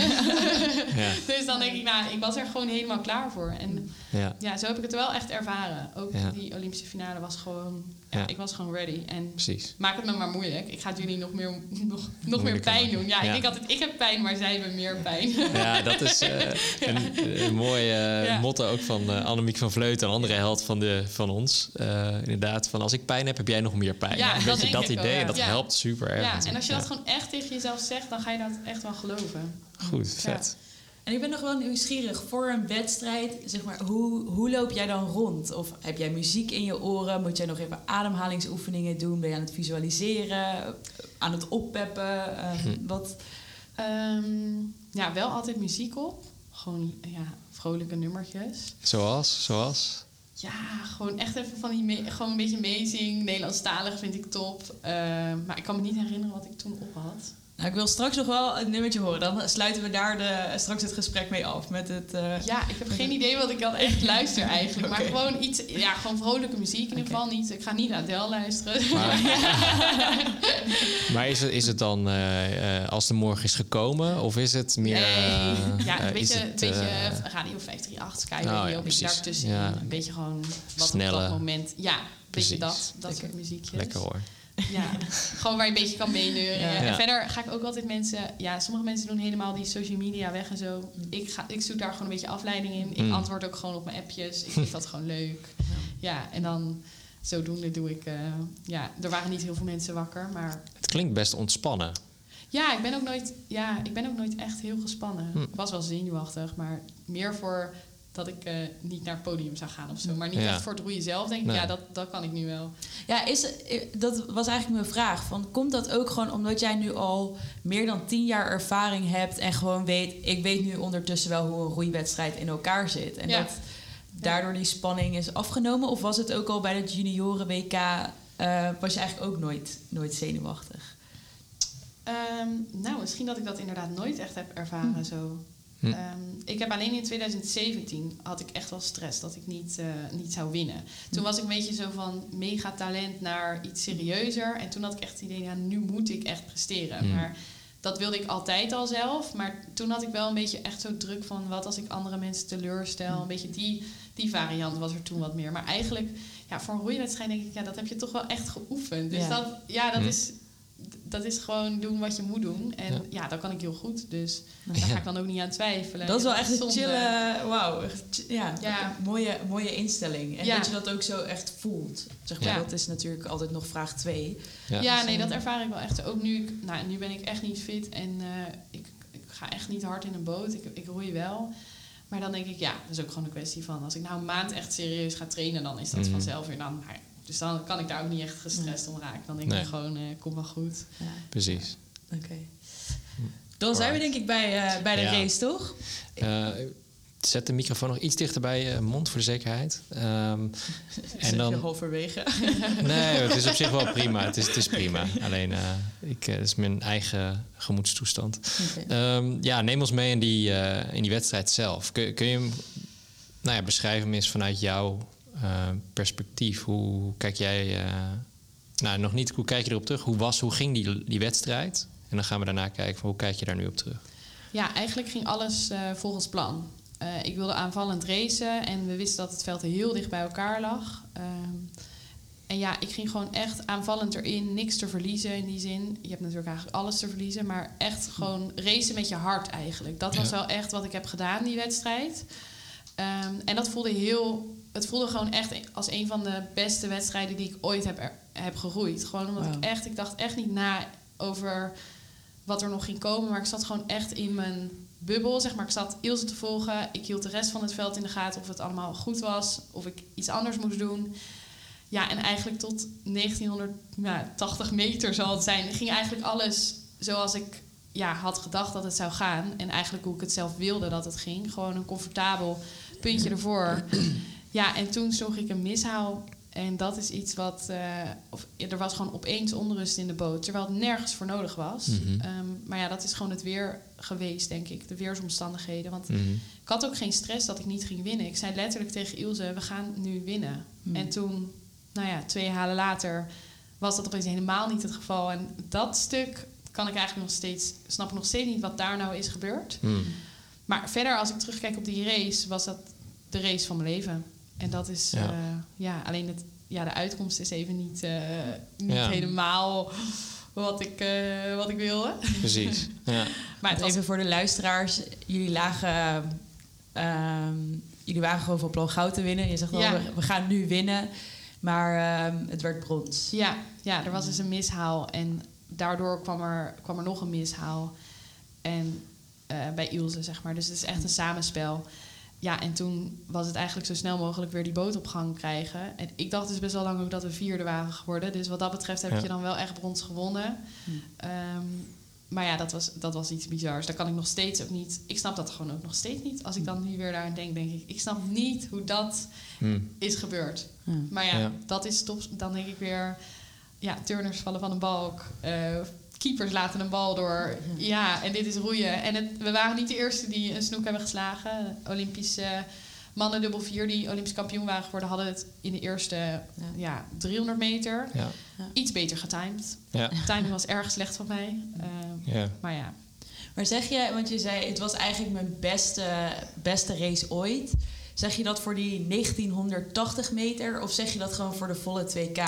Ja.
dus dan denk ik, nou, ik was er gewoon helemaal klaar voor. En
Ja.
ja, zo heb ik het wel echt ervaren. Ook
Ja.
die Olympische finale was gewoon... Ja, ik was gewoon ready. En
Precies.
maak het me maar moeilijk. Ik ga het jullie nog meer, nog, nog meer pijn doen. Ja,
Ja.
ik denk altijd, ik heb pijn, maar zij hebben meer pijn.
Ja, dat is eh, een, een mooi eh, motto ook van eh Annemiek van Vleuten, een andere held van, de, van ons. Inderdaad, van als ik pijn heb, heb jij nog meer pijn.
Ja,
een
dat
dat idee en dat helpt super erg.
ja, en als je dat gewoon echt tegen jezelf zegt, dan ga je dat echt wel geloven.
Goed, vet.
En ik ben nog wel nieuwsgierig voor een wedstrijd. Zeg maar, hoe, hoe loop jij dan rond? Of heb jij muziek in je oren? Moet jij nog even ademhalingsoefeningen doen? Ben je aan het visualiseren? Aan het oppeppen? Ehm,
Hm.
Wat?
Ehm, ja, wel altijd muziek op. Gewoon ja, vrolijke nummertjes.
Zoals, zoals.
Ja, gewoon echt even van die... gewoon een beetje amazing. Nederlandstalig vind ik top. Ehm, maar ik kan me niet herinneren wat ik toen op had.
Nou, ik wil straks nog wel een nummertje horen. Dan sluiten we daar de, straks het gesprek mee af. Met het, eh,
Ja, ik heb geen idee wat ik dan echt luister eigenlijk. Maar gewoon iets, ja, gewoon vrolijke muziek in ieder geval niet. Ik ga niet naar Adele luisteren.
Maar, maar is, het, is het dan eh, eh, als de morgen is gekomen? Of is het meer...
Nee,
eh,
ja, een
is
beetje,
het,
een beetje Radio 538, Sky
oh,
Radio,
ja,
een beetje daartussen.
Ja.
Een beetje gewoon wat
Snelle.
op dat moment... Ja, een beetje dat, dat soort muziekjes.
Lekker hoor.
Ja, gewoon waar je een beetje kan meeneuren.
Ja.
En verder ga ik ook altijd mensen... Ja, sommige mensen doen helemaal die social media weg en zo. Ik, ga, ik zoek daar gewoon een beetje afleiding in. Ik
Mm.
antwoord ook gewoon op mijn appjes. Ik vind dat gewoon leuk. Ja, en dan zodoende doe ik... eh, ja, er waren niet heel veel mensen wakker, maar...
Het klinkt best ontspannen.
Ja, ik ben ook nooit, ja, ik ben ook nooit echt heel gespannen.
Hm.
Ik was wel zenuwachtig, maar meer voor dat ik eh, niet naar het podium zou gaan of zo. Maar niet
Ja.
echt voor het roeien zelf, denk ik.
Nee.
Ja, dat, dat kan ik nu wel.
Ja, is, eh, dat was eigenlijk mijn vraag. Van, komt dat ook gewoon omdat jij nu al meer dan tien jaar ervaring hebt... en gewoon weet, ik weet nu ondertussen wel hoe een roeiwedstrijd in elkaar zit. En
Ja.
dat daardoor die spanning is afgenomen? Of was het ook al bij het junioren-WK... eh, was je eigenlijk ook nooit, nooit zenuwachtig?
Ehm, nou, misschien dat ik dat inderdaad nooit echt heb ervaren zo.
Hm.
Ehm, ik heb alleen in 2017 had ik echt wel stress dat ik niet, eh, niet zou winnen. Toen was ik een beetje zo van mega talent naar iets serieuzer. En toen had ik echt het idee, ja, nu moet ik echt presteren.
Hm.
Maar dat wilde ik altijd al zelf. Maar toen had ik wel een beetje echt zo druk van wat als ik andere mensen teleurstel. Een beetje die, die variant was er toen wat meer. Maar eigenlijk, ja, voor een roeiwedstrijd denk ik, ja, dat heb je toch wel echt geoefend. Dus
Ja.
dat, ja, dat
Hm.
is dat is gewoon doen wat je moet doen. En
Ja.
ja, dat kan ik heel goed. Dus daar
Ja.
ga ik dan ook niet aan twijfelen.
Dat is wel echt een
zonde.
chille... Wauw, ja,
Ja.
Mooie, mooie instelling. En
Ja.
dat je dat ook zo echt voelt. Zeg maar,
Ja.
Dat is natuurlijk altijd nog vraag twee.
Ja.
Ja,
Dus,
nee, dat ervaar ik wel echt. Ook nu, ik, nou, nu ben ik echt niet fit en eh, ik, ik ga echt niet hard in een boot. Ik, ik roei wel. Maar dan denk ik, ja, dat is ook gewoon een kwestie van... als ik nou een maand echt serieus ga trainen... dan is dat
Mhm.
vanzelf weer dan... nou dus dan kan ik daar ook niet echt gestrest om raken. Dan denk
Nee.
ik gewoon, eh komt wel goed.
Ja.
Precies.
Oké. Dan zijn we denk ik bij, eh, bij de
Ja.
race, toch?
Eh, zet de microfoon nog iets dichter bij je mond voor de zekerheid. Ehm,
Zit je
dan-
halverwege.
nee, het is op zich wel prima. Het is, het is prima. Alleen, eh, ik, eh, het is mijn eigen gemoedstoestand.
Oké.
Ehm, ja, neem ons mee in die, eh, in die wedstrijd zelf. Kun, kun je hem nou ja, beschrijven hem eens vanuit jouw perspectief? Hoe kijk jij... eh, nou, nog niet hoe kijk je erop terug? Hoe was, hoe ging die, die wedstrijd? En dan gaan we daarna kijken van hoe kijk je daar nu op terug?
Ja, eigenlijk ging alles eh, volgens plan. Eh, ik wilde aanvallend racen en we wisten dat het veld heel dicht bij elkaar lag. Ehm, en ja, ik ging gewoon echt aanvallend erin, niks te verliezen in die zin. Je hebt natuurlijk eigenlijk alles te verliezen, maar echt gewoon racen met je hart eigenlijk. Dat was
Ja.
wel echt wat ik heb gedaan die wedstrijd. Ehm, en dat voelde heel, het voelde gewoon echt als een van de beste wedstrijden die ik ooit heb, er- heb geroeid. Gewoon omdat ik echt, ik dacht echt niet na over wat er nog ging komen. Maar ik zat gewoon echt in mijn bubbel. Zeg maar, ik zat Ilse te volgen. Ik hield de rest van het veld in de gaten of het allemaal goed was. Of ik iets anders moest doen. Ja, en eigenlijk tot 1980 meter zal het zijn. Ging eigenlijk alles zoals ik ja, had gedacht dat het zou gaan. En eigenlijk hoe ik het zelf wilde dat het ging. Gewoon een comfortabel puntje ervoor. Ja, en toen sloeg ik een mishaal. En dat is iets wat... eh, of, er was gewoon opeens onrust in de boot. Terwijl het nergens voor nodig was.
Mhm.
Ehm, maar ja, dat is gewoon het weer geweest, denk ik. De weersomstandigheden. Want
Mhm.
ik had ook geen stress dat ik niet ging winnen. Ik zei letterlijk tegen Ilse, we gaan nu winnen.
Hmm.
En toen, nou ja, twee halen later... was dat opeens helemaal niet het geval. En dat stuk kan ik eigenlijk nog steeds... snap ik nog steeds niet wat daar nou is gebeurd.
Mhm.
Maar verder, als ik terugkijk op die race... was dat de race van mijn leven. En dat is...
Ja.
Ja, ja alleen het, ja, de uitkomst is even niet, eh, niet
Ja.
helemaal wat ik, eh, wat ik wilde.
Precies. Ja.
Maar het was
Even voor de luisteraars. Jullie lagen... ehm, jullie waren gewoon van plan goud te winnen. Je zegt al,
Ja.
we, we gaan nu winnen. Maar ehm, het werd brons.
Ja, ja, er was dus een mishaal en daardoor kwam er, kwam er nog een mishaal. En eh, bij Ilse, zeg maar. Dus het is echt een samenspel. Ja, en toen was het eigenlijk zo snel mogelijk weer die boot op gang krijgen. En ik dacht dus best wel lang ook dat we vierde waren geworden. Dus wat dat betreft heb
Ja.
je dan wel echt brons gewonnen.
Hmm.
Ehm, maar ja, dat was, dat was iets bizars. Daar kan ik nog steeds ook niet... Ik snap dat gewoon ook nog steeds niet. Als ik dan nu weer daaraan denk, denk ik... Ik snap niet hoe dat
Mhm.
is gebeurd. Maar ja,
Ja.
dat is top. Dan denk ik weer, ja, turners vallen van een balk. eh, keepers laten een bal door. Ja, en dit is roeien. En het, we waren niet de eerste die een snoek hebben geslagen. Olympische mannen dubbel vier die Olympisch kampioen waren geworden... hadden het in de eerste ja. 300 meter
Ja.
iets beter getimed.
Ja.
De timing was erg slecht van mij. Eh,
Ja.
Maar ja,
Maar zeg je, want je zei het was eigenlijk mijn beste, beste race ooit. Zeg je dat voor die 1980 meter of zeg je dat gewoon voor de volle 2K?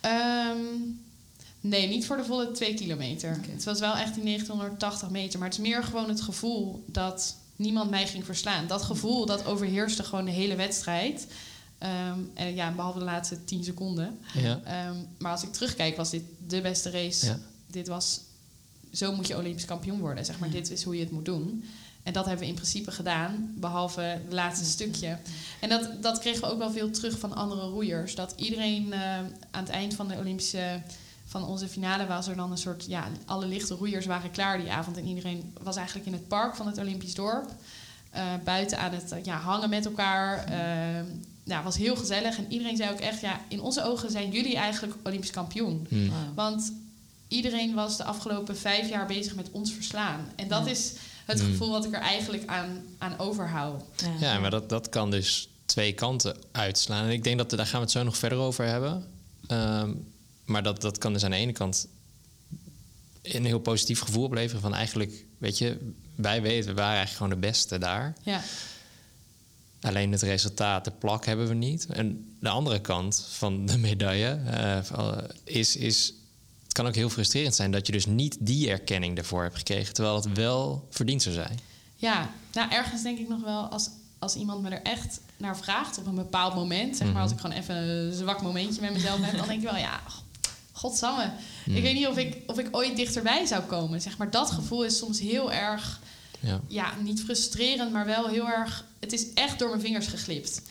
Ehm, nee, niet voor de volle 2 kilometer. Het was wel echt die 1980 meter. Maar het is meer gewoon het gevoel dat niemand mij ging verslaan. Dat gevoel dat overheerste gewoon de hele wedstrijd. Ehm, en ja, behalve de laatste 10 seconden.
Ja.
Ehm, maar als ik terugkijk, was dit de beste race.
Ja.
Dit was, zo moet je Olympisch kampioen worden. Zeg maar, dit is hoe je het moet doen. En dat hebben we in principe gedaan, behalve het laatste stukje. En dat, dat kregen we ook wel veel terug van andere roeiers. Dat iedereen eh, aan het eind van de Olympische, van onze finale was er dan een soort, ja, alle lichte roeiers waren klaar die avond. En iedereen was eigenlijk in het park van het Olympisch dorp. eh, buiten aan het eh, ja, hangen met elkaar. eh, ja, was heel gezellig. En iedereen zei ook echt, ja, in onze ogen zijn jullie eigenlijk Olympisch kampioen.
Hm.
Want iedereen was de afgelopen vijf jaar bezig met ons verslaan. En dat
Ja.
is het
Hmm.
gevoel wat ik er eigenlijk aan, aan overhoud.
Ja, maar dat, dat kan dus twee kanten uitslaan. En ik denk dat daar gaan we het zo nog verder over hebben. Ehm, maar dat, dat kan dus aan de ene kant een heel positief gevoel opleveren. Van eigenlijk, weet je, wij weten, we waren eigenlijk gewoon de beste daar.
Ja,
Alleen het resultaat, de plak hebben we niet. En de andere kant van de medaille eh, is, is... Het kan ook heel frustrerend zijn dat je dus niet die erkenning ervoor hebt gekregen... terwijl het wel verdiend zou zijn.
ja. nou ergens denk ik nog wel, als, als iemand me er echt naar vraagt op een bepaald moment, zeg maar
Mhm.
als ik gewoon even een zwak momentje met mezelf heb, dan denk ik wel, ja, godsamme. Ik weet niet of ik, of ik ooit dichterbij zou komen. Zeg maar dat gevoel is soms heel erg,
Ja.
ja, niet frustrerend, maar wel heel erg. Het is echt door mijn vingers geglipt.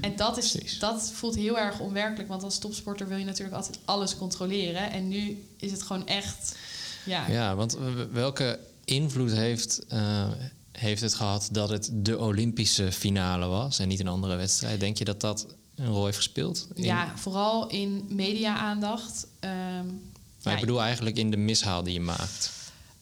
En dat, is,
Precies.
dat voelt heel erg onwerkelijk, want als topsporter wil je natuurlijk altijd alles controleren. En nu is het gewoon echt. Ja,
Ja, want welke invloed heeft, eh, heeft het gehad dat het de Olympische finale was en niet een andere wedstrijd? Denk je dat dat een rol heeft gespeeld? In-
ja vooral in media-aandacht. Ehm,
Maar
ja,
ik bedoel eigenlijk in de mishaal die je maakt.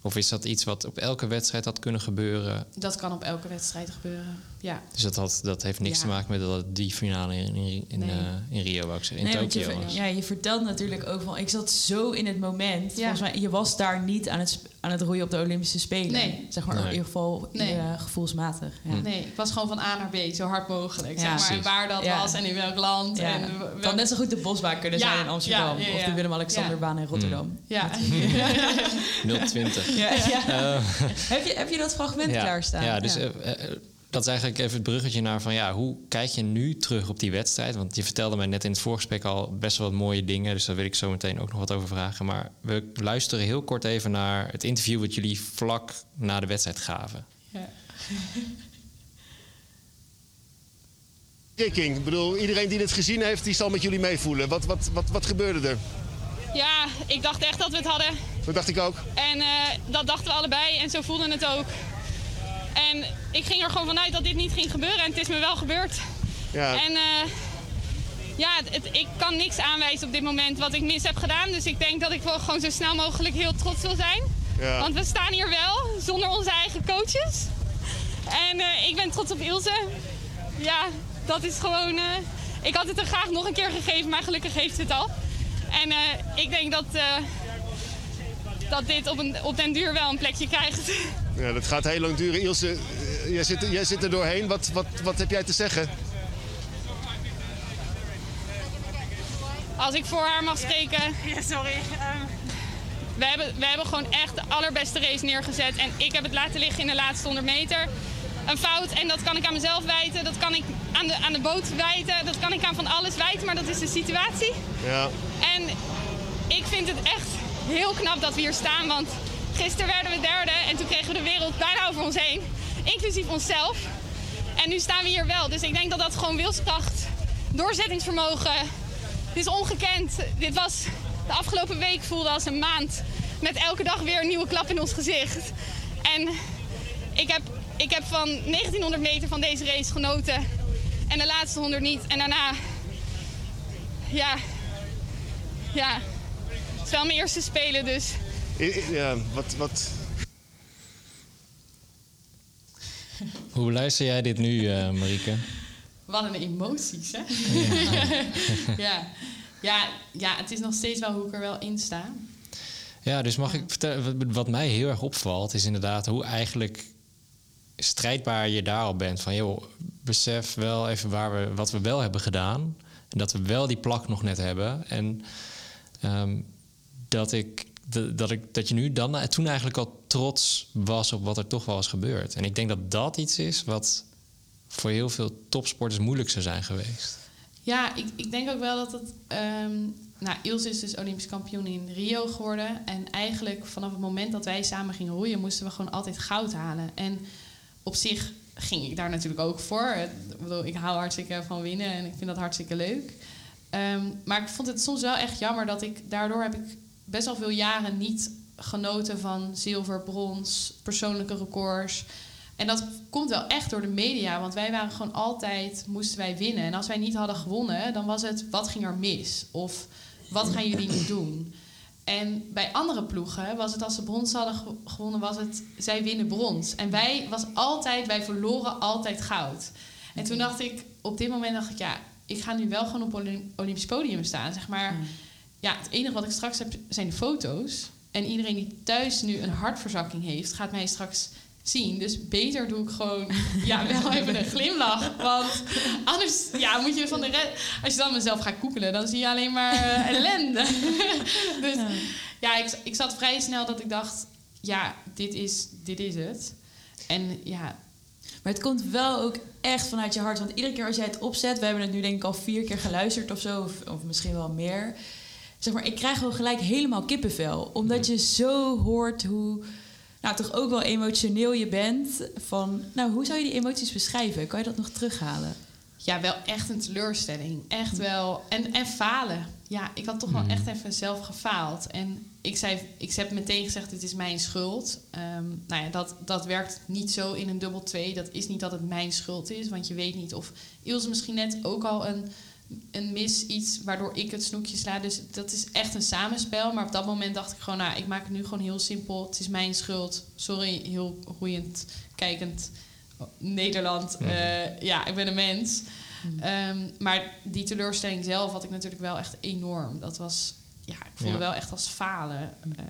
Of is dat iets wat op elke wedstrijd had kunnen gebeuren?
dat kan op elke wedstrijd gebeuren. Ja,
Dus dat, had, dat heeft niks
Ja.
te maken met dat die finale in, in, in,
Nee.
eh, in Rio, wou ik zeggen. In
Nee, je,
Tokio
ja, je vertelt natuurlijk ook van... Ik zat zo in het moment.
Ja.
Volgens mij, je was daar niet aan het, aan het roeien op de Olympische Spelen.
Nee.
Zeg maar
Nee.
in ieder geval
Nee.
eh, gevoelsmatig. Ja.
Hm.
nee, ik was gewoon van A naar B, zo hard mogelijk.
Ja,
zeg maar,
precies.
waar dat
Ja.
was en in welk land.
Ja.
En welk-
kan net zo goed de Bosbaan kunnen
Ja,
zijn in Amsterdam.
ja, ja, ja.
Of de Willem-Alexanderbaan in Rotterdam.
Ja.
020.
Ja, ja.
Eh,
heb, je, heb je dat fragment
ja,
klaarstaan?
Ja, dus dat is eigenlijk even het bruggetje naar van ja, hoe kijk je nu terug op die wedstrijd? Want je vertelde mij net in het voorgesprek al best wel wat mooie dingen, dus daar wil ik zo meteen ook nog wat over vragen. Maar we luisteren heel kort even naar het interview wat jullie vlak na de wedstrijd gaven.
Ja.
Kicking. Ik bedoel, iedereen die dit gezien heeft, die zal met jullie meevoelen. Wat, wat, wat, wat gebeurde er?
Ja, ik dacht echt dat we het hadden.
Dat dacht ik ook.
En eh, dat dachten we allebei en zo voelden het ook. En ik ging er gewoon vanuit dat dit niet ging gebeuren en het is me wel gebeurd.
Ja,
En eh, ja, het, ik kan niks aanwijzen op dit moment wat ik mis heb gedaan. Dus ik denk dat ik wel gewoon zo snel mogelijk heel trots wil zijn.
ja.
Want we staan hier wel, zonder onze eigen coaches. En eh, ik ben trots op Ilse. Ja, dat is gewoon... eh, ik had het er graag nog een keer gegeven, maar gelukkig heeft ze het al. En ik denk dat, dat dit op, een, op den duur wel een plekje krijgt.
ja, dat gaat heel lang duren. Ilse, eh, jij zit, jij zit er doorheen. Wat, wat, wat heb jij te zeggen?
Als ik voor haar mag spreken. Ja, sorry. We hebben, we hebben gewoon echt de allerbeste race neergezet. En ik heb het laten liggen in de laatste 100 meter. Een fout. En dat kan ik aan mezelf wijten. Dat kan ik aan de, aan de boot wijten. Dat kan ik aan van alles wijten. Maar dat is de situatie.
Ja,
En ik vind het echt heel knap dat we hier staan. Want gisteren werden we derde. En toen kregen we de wereld bijna over ons heen. Inclusief onszelf. En nu staan we hier wel. Dus ik denk dat dat gewoon wilskracht, doorzettingsvermogen. Dit is ongekend. Dit was de afgelopen week voelde als een maand. Met elke dag weer een nieuwe klap in ons gezicht. En ik heb, ik heb van 1900 meter van deze race genoten. En de laatste 100 niet. En daarna, ja, ja, het is wel mijn eerste spelen, dus
Ja, wat, wat,
Hoe beluister jij dit nu, eh Marieke?
Wat een emoties, hè? ja. Ja, ja, het is nog steeds wel hoe ik er wel in sta.
Ja, dus mag ik vertellen, wat- wat mij heel erg opvalt, is inderdaad hoe eigenlijk strijdbaar je daar al bent. Van joh, besef wel even waar we, wat we wel hebben gedaan. En dat we wel die plak nog net hebben. En ehm, dat, ik, dat, ik, dat je nu dan toen eigenlijk al trots was op wat er toch wel is gebeurd. En ik denk dat dat iets is wat voor heel veel topsporters moeilijk zou zijn geweest.
Ja, ik, ik denk ook wel dat het... ehm nou, Ilse is dus Olympisch kampioen in Rio geworden. En eigenlijk vanaf het moment dat wij samen gingen roeien... moesten we gewoon altijd goud halen. En op zich ging ik daar natuurlijk ook voor. Ik, bedoel, ik hou hartstikke van winnen en ik vind dat hartstikke leuk. Ehm, maar ik vond het soms wel echt jammer dat ik... Daardoor heb ik best wel veel jaren niet genoten van zilver, brons, persoonlijke records... En dat komt wel echt door de media, want wij waren gewoon altijd, moesten wij winnen. En als wij niet hadden gewonnen, dan was het, wat ging er mis? Of wat gaan jullie nu doen? En bij andere ploegen was het, als ze brons hadden ge- gewonnen, was het, zij winnen brons. En wij was altijd, wij verloren altijd goud. En toen dacht ik, op dit moment dacht ik, ja, ik ga nu wel gewoon op Olymp- Olympisch podium staan. Zeg maar, ja, het enige wat ik straks heb zijn de foto's. En iedereen die thuis nu een hartverzakking heeft, gaat mij straks zien. Dus beter doe ik gewoon ja, wel even een glimlach. Want anders ja, moet je van de re- Als je dan mezelf gaat koekelen, dan zie je alleen maar eh, ellende. dus ja, ik, ik zat vrij snel dat ik dacht... Ja, dit is, dit is het. En ja,
Maar het komt wel ook echt vanuit je hart. Want iedere keer als jij het opzet, we hebben het nu denk ik al vier keer geluisterd of zo, of, of misschien wel meer. Zeg maar, ik krijg gewoon gelijk helemaal kippenvel. Omdat je zo hoort hoe, nou toch ook wel emotioneel je bent. Van, nou, hoe zou je die emoties beschrijven? Kan je dat nog terughalen?
ja, wel echt een teleurstelling. Echt wel. En, en falen. Ja, ik had toch wel echt even zelf gefaald. En ik, zei, ik heb meteen gezegd, dit is mijn schuld. Ehm, nou ja, dat, dat werkt niet zo in een dubbel twee. Dat is niet dat het mijn schuld is. Want je weet niet of Ilse misschien net ook al een, een mis iets... waardoor ik het snoekje sla. Dus dat is echt een samenspel. Maar op dat moment dacht ik gewoon, nou, ik maak het nu gewoon heel simpel. Het is mijn schuld. Sorry, heel roeiend, kijkend Nederland. Eh, ja, ik ben een mens. Ehm, maar die teleurstelling zelf had ik natuurlijk wel echt enorm. Dat was, ja, ik voelde
Ja.
wel echt als falen. Eh,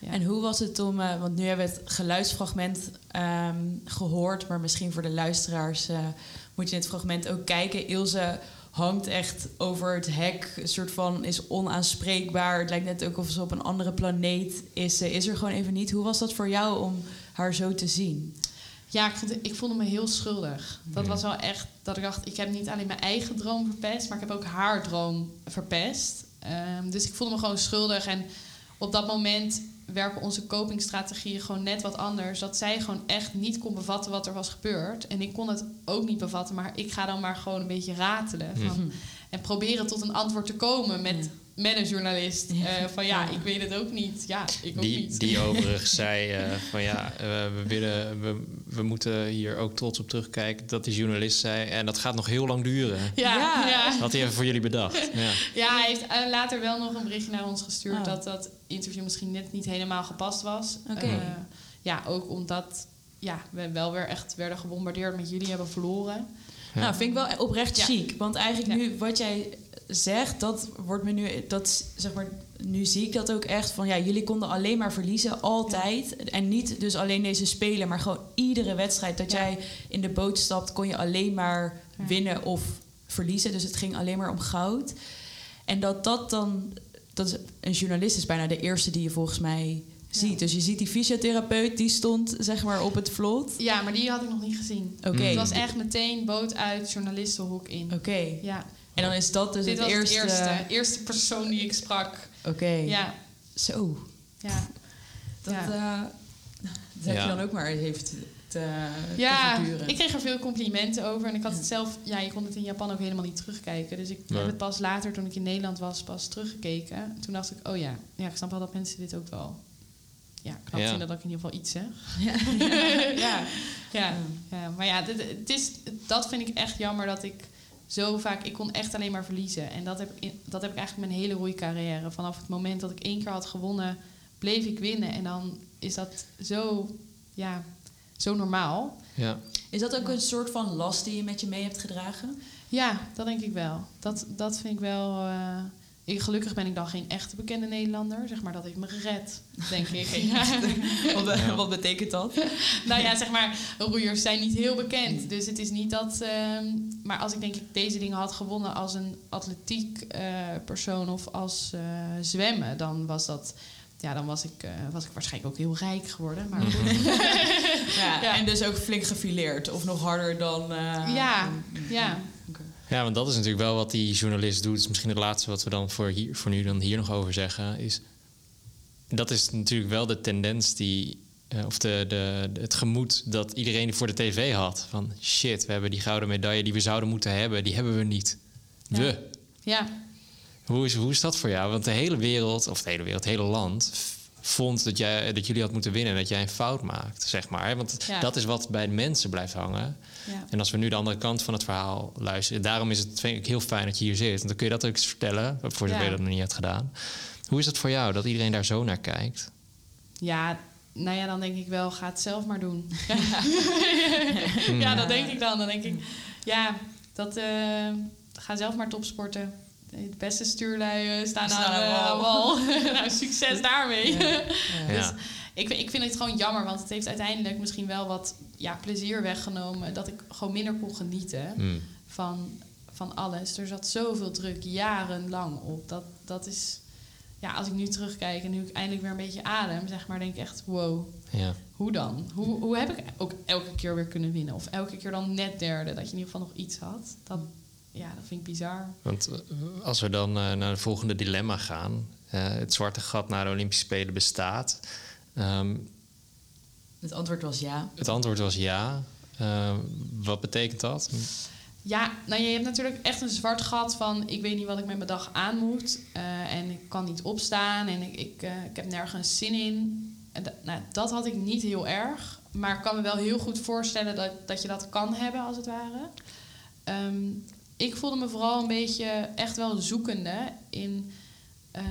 ja.
En hoe was het om, eh, want nu hebben we het geluidsfragment ehm, gehoord, maar misschien voor de luisteraars eh, moet je het fragment ook kijken. Ilse hangt echt over het hek, een soort van is onaanspreekbaar. Het lijkt net ook of ze op een andere planeet is. Ze is er gewoon even niet. Hoe was dat voor jou om haar zo te zien?
Ja, ik, vond, ik voelde me heel schuldig. Dat was wel echt dat ik dacht, ik heb niet alleen mijn eigen droom verpest, maar ik heb ook haar droom verpest. Ehm, dus ik voelde me gewoon schuldig. En op dat moment werken onze copingstrategieën gewoon net wat anders. Dat zij gewoon echt niet kon bevatten wat er was gebeurd. En ik kon het ook niet bevatten, maar ik ga dan maar gewoon een beetje ratelen. Van, En proberen tot een antwoord te komen met, met een journalist. Eh, van ja, ik weet het ook niet. Ja, ik ook
Die,
niet.
die overigens zei eh, van ja, eh, we, willen, we, we moeten hier ook trots op terugkijken dat die journalist zei. En dat gaat nog heel lang duren.
ja,
Ja.
ja.
Had hij even voor jullie bedacht. Ja.
Ja, hij heeft later wel nog een berichtje naar ons gestuurd
Oh.
dat dat interview misschien net niet helemaal gepast was.
Oké.
Eh, ja, ook omdat ja, we wel weer echt werden gebombardeerd met jullie hebben verloren.
Nou, vind ik wel oprecht
Ja.
chic. Want eigenlijk
Ja.
nu, wat jij zegt, dat wordt me nu... Dat, zeg maar, nu zie ik dat ook echt van... Ja, jullie konden alleen maar verliezen, altijd. En niet dus alleen deze spelen, maar gewoon iedere wedstrijd... dat
Ja.
jij in de boot stapt, kon je alleen maar
Ja.
winnen of verliezen. Dus het ging alleen maar om goud. En dat dat dan... Dat is, een journalist is bijna de eerste die je volgens mij ziet. Dus je ziet die fysiotherapeut, die stond zeg maar op het vlot.
Ja, maar die had ik nog niet gezien.
Oké,
Het was echt meteen boot uit, journalistenhoek in.
oké.
Ja,
En dan is dat dus
dit
het
was
eerste...
het eerste, eerste persoon die ik sprak.
Oké.
Ja,
Zo.
ja.
Dat,
Ja.
eh, dat heb
Ja.
je dan ook maar heeft te,
Ja, ik kreeg er veel complimenten over. En ik had het zelf... Ja, je kon het in Japan ook helemaal niet terugkijken. Dus ik
Nee.
heb het pas later, toen ik in Nederland was, pas teruggekeken. Toen dacht ik, oh ja, ja ik snap wel dat mensen dit ook wel... Ja, knap
Ja.
vinden dat ik in ieder geval iets zeg.
Ja.
ja, ja, ja. Maar ja, dit- het is, dat vind ik echt jammer dat ik zo vaak... Ik kon echt alleen maar verliezen. En dat heb, ik in- dat heb ik eigenlijk mijn hele roeicarrière. Vanaf het moment dat ik één keer had gewonnen... bleef ik winnen. En dan is dat zo, ja, zo normaal.
Ja.
Is dat ook een soort van last die je met je mee hebt gedragen?
Ja, dat denk ik wel. Dat, dat vind ik wel. eh, ik, gelukkig ben ik dan geen echte bekende Nederlander. Zeg maar, dat heeft me gered, denk ik. Ja.
Wat,
Ja.
wat betekent dat?
nou ja, zeg maar, roeiers zijn niet heel bekend. Dus het is niet dat. ehm, maar als ik denk ik deze dingen had gewonnen als een atletiek eh, persoon of als eh, zwemmen, dan was dat. Ja, dan was ik, eh, was ik waarschijnlijk ook heel rijk geworden. Maar goed.
Ja,
Ja.
En dus ook flink gefileerd. Of nog harder dan... eh,
ja, ja.
Ja, want dat is natuurlijk wel wat die journalist doet. Is misschien het laatste wat we dan voor, hier, voor nu dan hier nog over zeggen. Is, dat is natuurlijk wel de tendens die... eh, of de, de, het gemoed dat iedereen voor de tv had. Van shit, we hebben die gouden medaille die we zouden moeten hebben. Die hebben we niet.
Ja.
We.
ja.
Hoe is, hoe is dat voor jou? Want de hele wereld, of de hele wereld, het hele land... vond dat, jij, dat jullie had moeten winnen en dat jij een fout maakt, zeg maar. Want
Ja.
dat is wat bij de mensen blijft hangen.
ja.
En als we nu de andere kant van het verhaal luisteren... daarom is het vind ik heel fijn dat je hier zit. Want dan kun je dat ook eens vertellen, voor zover je dat nog niet hebt gedaan. Hoe is het voor jou dat iedereen daar zo naar kijkt?
Ja, nou ja, dan denk ik wel, ga het zelf maar doen. ja, dat denk ik dan. Dan denk ik, ja, dat, eh, ga zelf maar topsporten. De beste stuurlui eh, staan aan de
aan de
wal. nou, succes daarmee.
Ja.
ik, vind- ik vind het gewoon jammer, want het heeft uiteindelijk misschien wel wat ja, plezier weggenomen. Dat ik gewoon minder kon genieten
Hmm.
van, van alles. Er zat zoveel druk jarenlang op. Dat, dat is, ja, als ik nu terugkijk en nu ik eindelijk weer een beetje adem, zeg maar, denk ik echt, wow,
Ja.
hoe dan? Hoe, hoe heb ik ook elke keer weer kunnen winnen? Of elke keer dan net derde, dat je in ieder geval nog iets had. Dat, ja, dat vind ik bizar.
Want eh, als we dan eh, naar het volgende dilemma gaan... eh, het zwarte gat naar de Olympische Spelen bestaat... Ehm,
Het antwoord was ja.
het antwoord was ja. Ehm, wat betekent dat?
Ja, nou je hebt natuurlijk echt een zwart gat van ik weet niet wat ik met mijn dag aan moet. en ik kan niet opstaan en ik, ik, ik heb nergens zin in. En nou, dat had ik niet heel erg. Maar ik kan me wel heel goed voorstellen dat, dat je dat kan hebben, als het ware. Ehm, ik voelde me vooral een beetje echt wel zoekende in eh,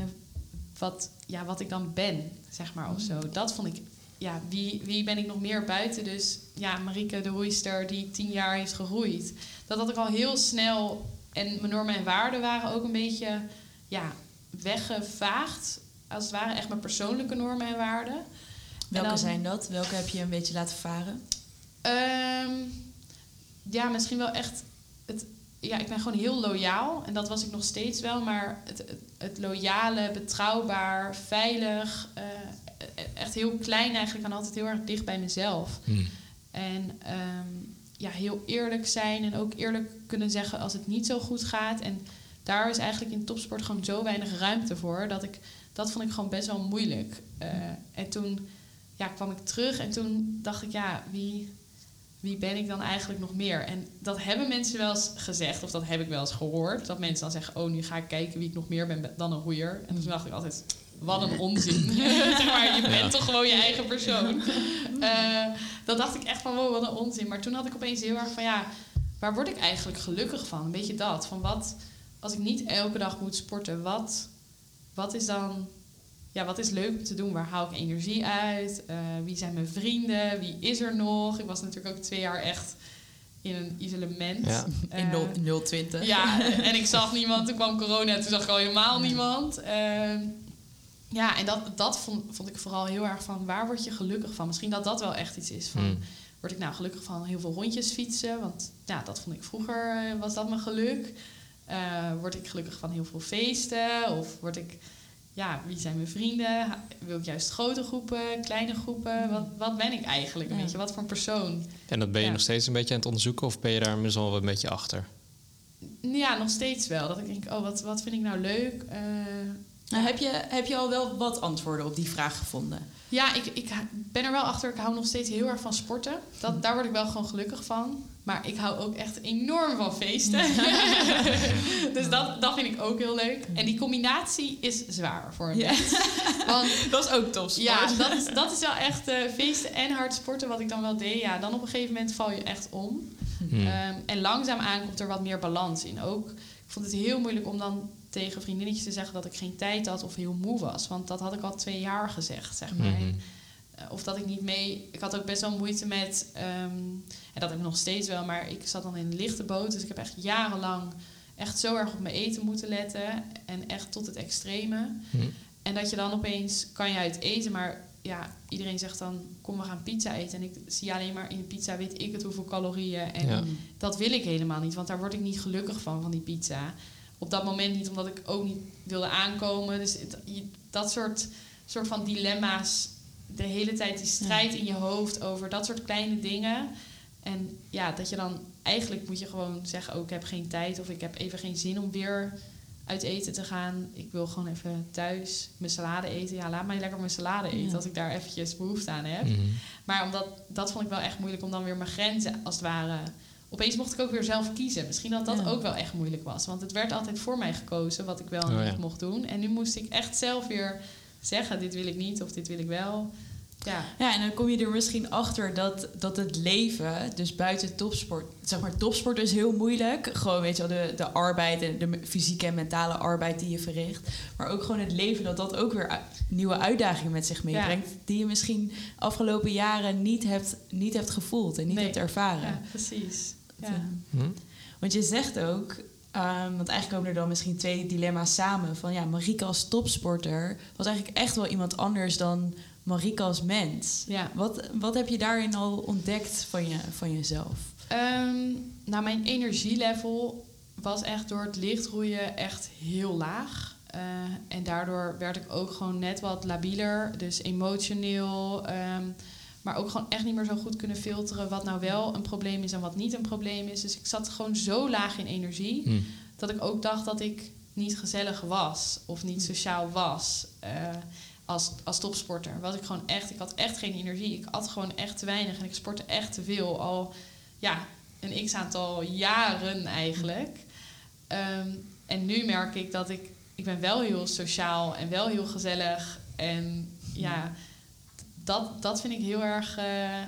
wat, ja, wat ik dan ben, zeg maar, of zo. Dat vond ik, ja, wie, wie ben ik nog meer buiten? Dus ja, Marieke de roeister die tien jaar heeft geroeid. Dat had ik al heel snel, en mijn normen en waarden waren ook een beetje, ja, weggevaagd. Als het ware echt mijn persoonlijke normen en waarden.
Welke
dan-
zijn dat? Welke heb je een beetje laten varen?
Ehm, ja, misschien wel echt. Het, ja, ik ben gewoon heel loyaal. En dat was ik nog steeds wel. Maar het, het, het loyale, betrouwbaar, veilig. eh, echt heel klein eigenlijk. En altijd heel erg dicht bij mezelf.
Hmm.
En ehm, ja, heel eerlijk zijn. En ook eerlijk kunnen zeggen als het niet zo goed gaat. En daar is eigenlijk in topsport gewoon zo weinig ruimte voor. Dat ik, dat vond ik gewoon best wel moeilijk. Eh, en toen ja, kwam ik terug. En toen dacht ik, ja, wie, wie ben ik dan eigenlijk nog meer? En dat hebben mensen wel eens gezegd. Of dat heb ik wel eens gehoord. Dat mensen dan zeggen, oh, nu ga ik kijken wie ik nog meer ben dan een roeier. En toen dacht ik altijd, wat een onzin. zeg maar, je bent toch gewoon je eigen persoon. Eh, dat dacht ik echt van, wow, wat een onzin. Maar toen had ik opeens heel erg van, ja, waar word ik eigenlijk gelukkig van? Een beetje dat. Van wat, als ik niet elke dag moet sporten, wat, wat is dan... Ja, wat is leuk om te doen? Waar haal ik energie uit? Eh, wie zijn mijn vrienden? Wie is er nog? Ik was natuurlijk ook twee jaar echt in een isolement.
Ja.
In
Eh,
0, 020.
ja, en ik zag niemand. Toen kwam corona, toen zag ik al helemaal niemand. Ehm, ja, en dat, dat vond, vond ik vooral heel erg van... waar word je gelukkig van? Misschien dat dat wel echt iets is van...
Hmm.
word ik nou gelukkig van heel veel rondjes fietsen? Want ja, dat vond ik vroeger, eh, was dat mijn geluk. Eh, word ik gelukkig van heel veel feesten? Of word ik... Ja, wie zijn mijn vrienden? Wil ik juist grote groepen, kleine groepen? Wat, wat ben ik eigenlijk een
Ja.
beetje? Wat voor een persoon?
En dat ben je
Ja.
nog steeds een beetje aan het onderzoeken... of ben je daar inmiddels al een beetje achter?
Ja, nog steeds wel. Dat ik denk, oh, wat, wat vind ik nou leuk? Eh,
Nou, heb, je, heb je al wel wat antwoorden op die vraag gevonden?
Ja, ik, ik ben er wel achter. Ik hou nog steeds heel erg van sporten. Dat, daar word ik wel gewoon gelukkig van. Maar ik hou ook echt enorm van feesten. dus dat, dat vind ik ook heel leuk. En die combinatie is zwaar voor een mens. Want
Dat is ook topsport.
ja, dat is, dat is wel echt eh, feesten en hard sporten wat ik dan wel deed. Ja, dan op een gegeven moment val je echt om.
Hmm.
Ehm, en langzaamaan komt er wat meer balans in. Ook, ik vond het heel moeilijk om dan tegen vriendinnetjes te zeggen dat ik geen tijd had of heel moe was. Want dat had ik al twee jaar gezegd, zeg maar. Eh, Of dat ik niet mee... Ik had ook best wel moeite met... ehm, en dat heb ik nog steeds wel, maar ik zat dan in een lichte boot. Dus ik heb echt jarenlang echt zo erg op mijn eten moeten letten. En echt tot het extreme.
Hm.
En dat je dan opeens kan je uit eten, maar ja, iedereen zegt dan kom we gaan pizza eten. En ik zie alleen maar in de pizza weet ik het hoeveel calorieën. En
Ja.
dat wil ik helemaal niet, want daar word ik niet gelukkig van, van die pizza. Op dat moment niet, omdat ik ook niet wilde aankomen. Dus het- je- dat soort, soort van dilemma's, de hele tijd die strijd in je hoofd over dat soort kleine dingen. En ja, dat je dan eigenlijk moet je gewoon zeggen: Oh, ik heb geen tijd of ik heb even geen zin om weer uit eten te gaan. Ik wil gewoon even thuis mijn salade eten. Ja, laat mij lekker mijn salade eten
Ja.
als ik daar eventjes behoefte aan heb.
Mhm.
Maar omdat, dat vond ik wel echt moeilijk om dan weer mijn grenzen als het ware. Opeens mocht ik ook weer zelf kiezen. Misschien dat dat
Ja.
ook wel echt moeilijk was. Want het werd altijd voor mij gekozen wat ik wel en
Oh,
niet
ja.
mocht doen. En nu moest ik echt zelf weer zeggen: dit wil ik niet of dit wil ik wel. Ja,
Ja, en dan kom je er misschien achter dat, dat het leven, dus buiten topsport, zeg maar, topsport is heel moeilijk. Gewoon, weet je wel, de, de arbeid en de fysieke en mentale arbeid die je verricht. Maar ook gewoon het leven, dat dat ook weer nieuwe uitdagingen met zich meebrengt. Die je misschien afgelopen jaren niet hebt, niet hebt gevoeld en niet
Nee.
hebt ervaren.
ja precies. Ja.
eh,
Hm?
want je zegt ook, ehm, want eigenlijk komen er dan misschien twee dilemma's samen. Van ja, Marieke als topsporter was eigenlijk echt wel iemand anders dan Marieke als mens.
Ja.
Wat, wat heb je daarin al ontdekt van, je, van jezelf?
Ehm, nou, mijn energielevel was echt door het lichtroeien echt heel laag. Eh, en daardoor werd ik ook gewoon net wat labieler. Dus emotioneel. ehm, maar ook gewoon echt niet meer zo goed kunnen filteren wat nou wel een probleem is en wat niet een probleem is. Dus ik zat gewoon zo laag in energie
Hm.
dat ik ook dacht dat ik niet gezellig was of niet sociaal was eh, als, als topsporter. Was ik gewoon echt, ik had echt geen energie. Ik at gewoon echt te weinig en ik sportte echt te veel. Al ja, een x aantal jaren eigenlijk. Ehm, en nu merk ik dat ik, ik ben wel heel sociaal en wel heel gezellig. En ja, dat, dat vind ik heel erg eh,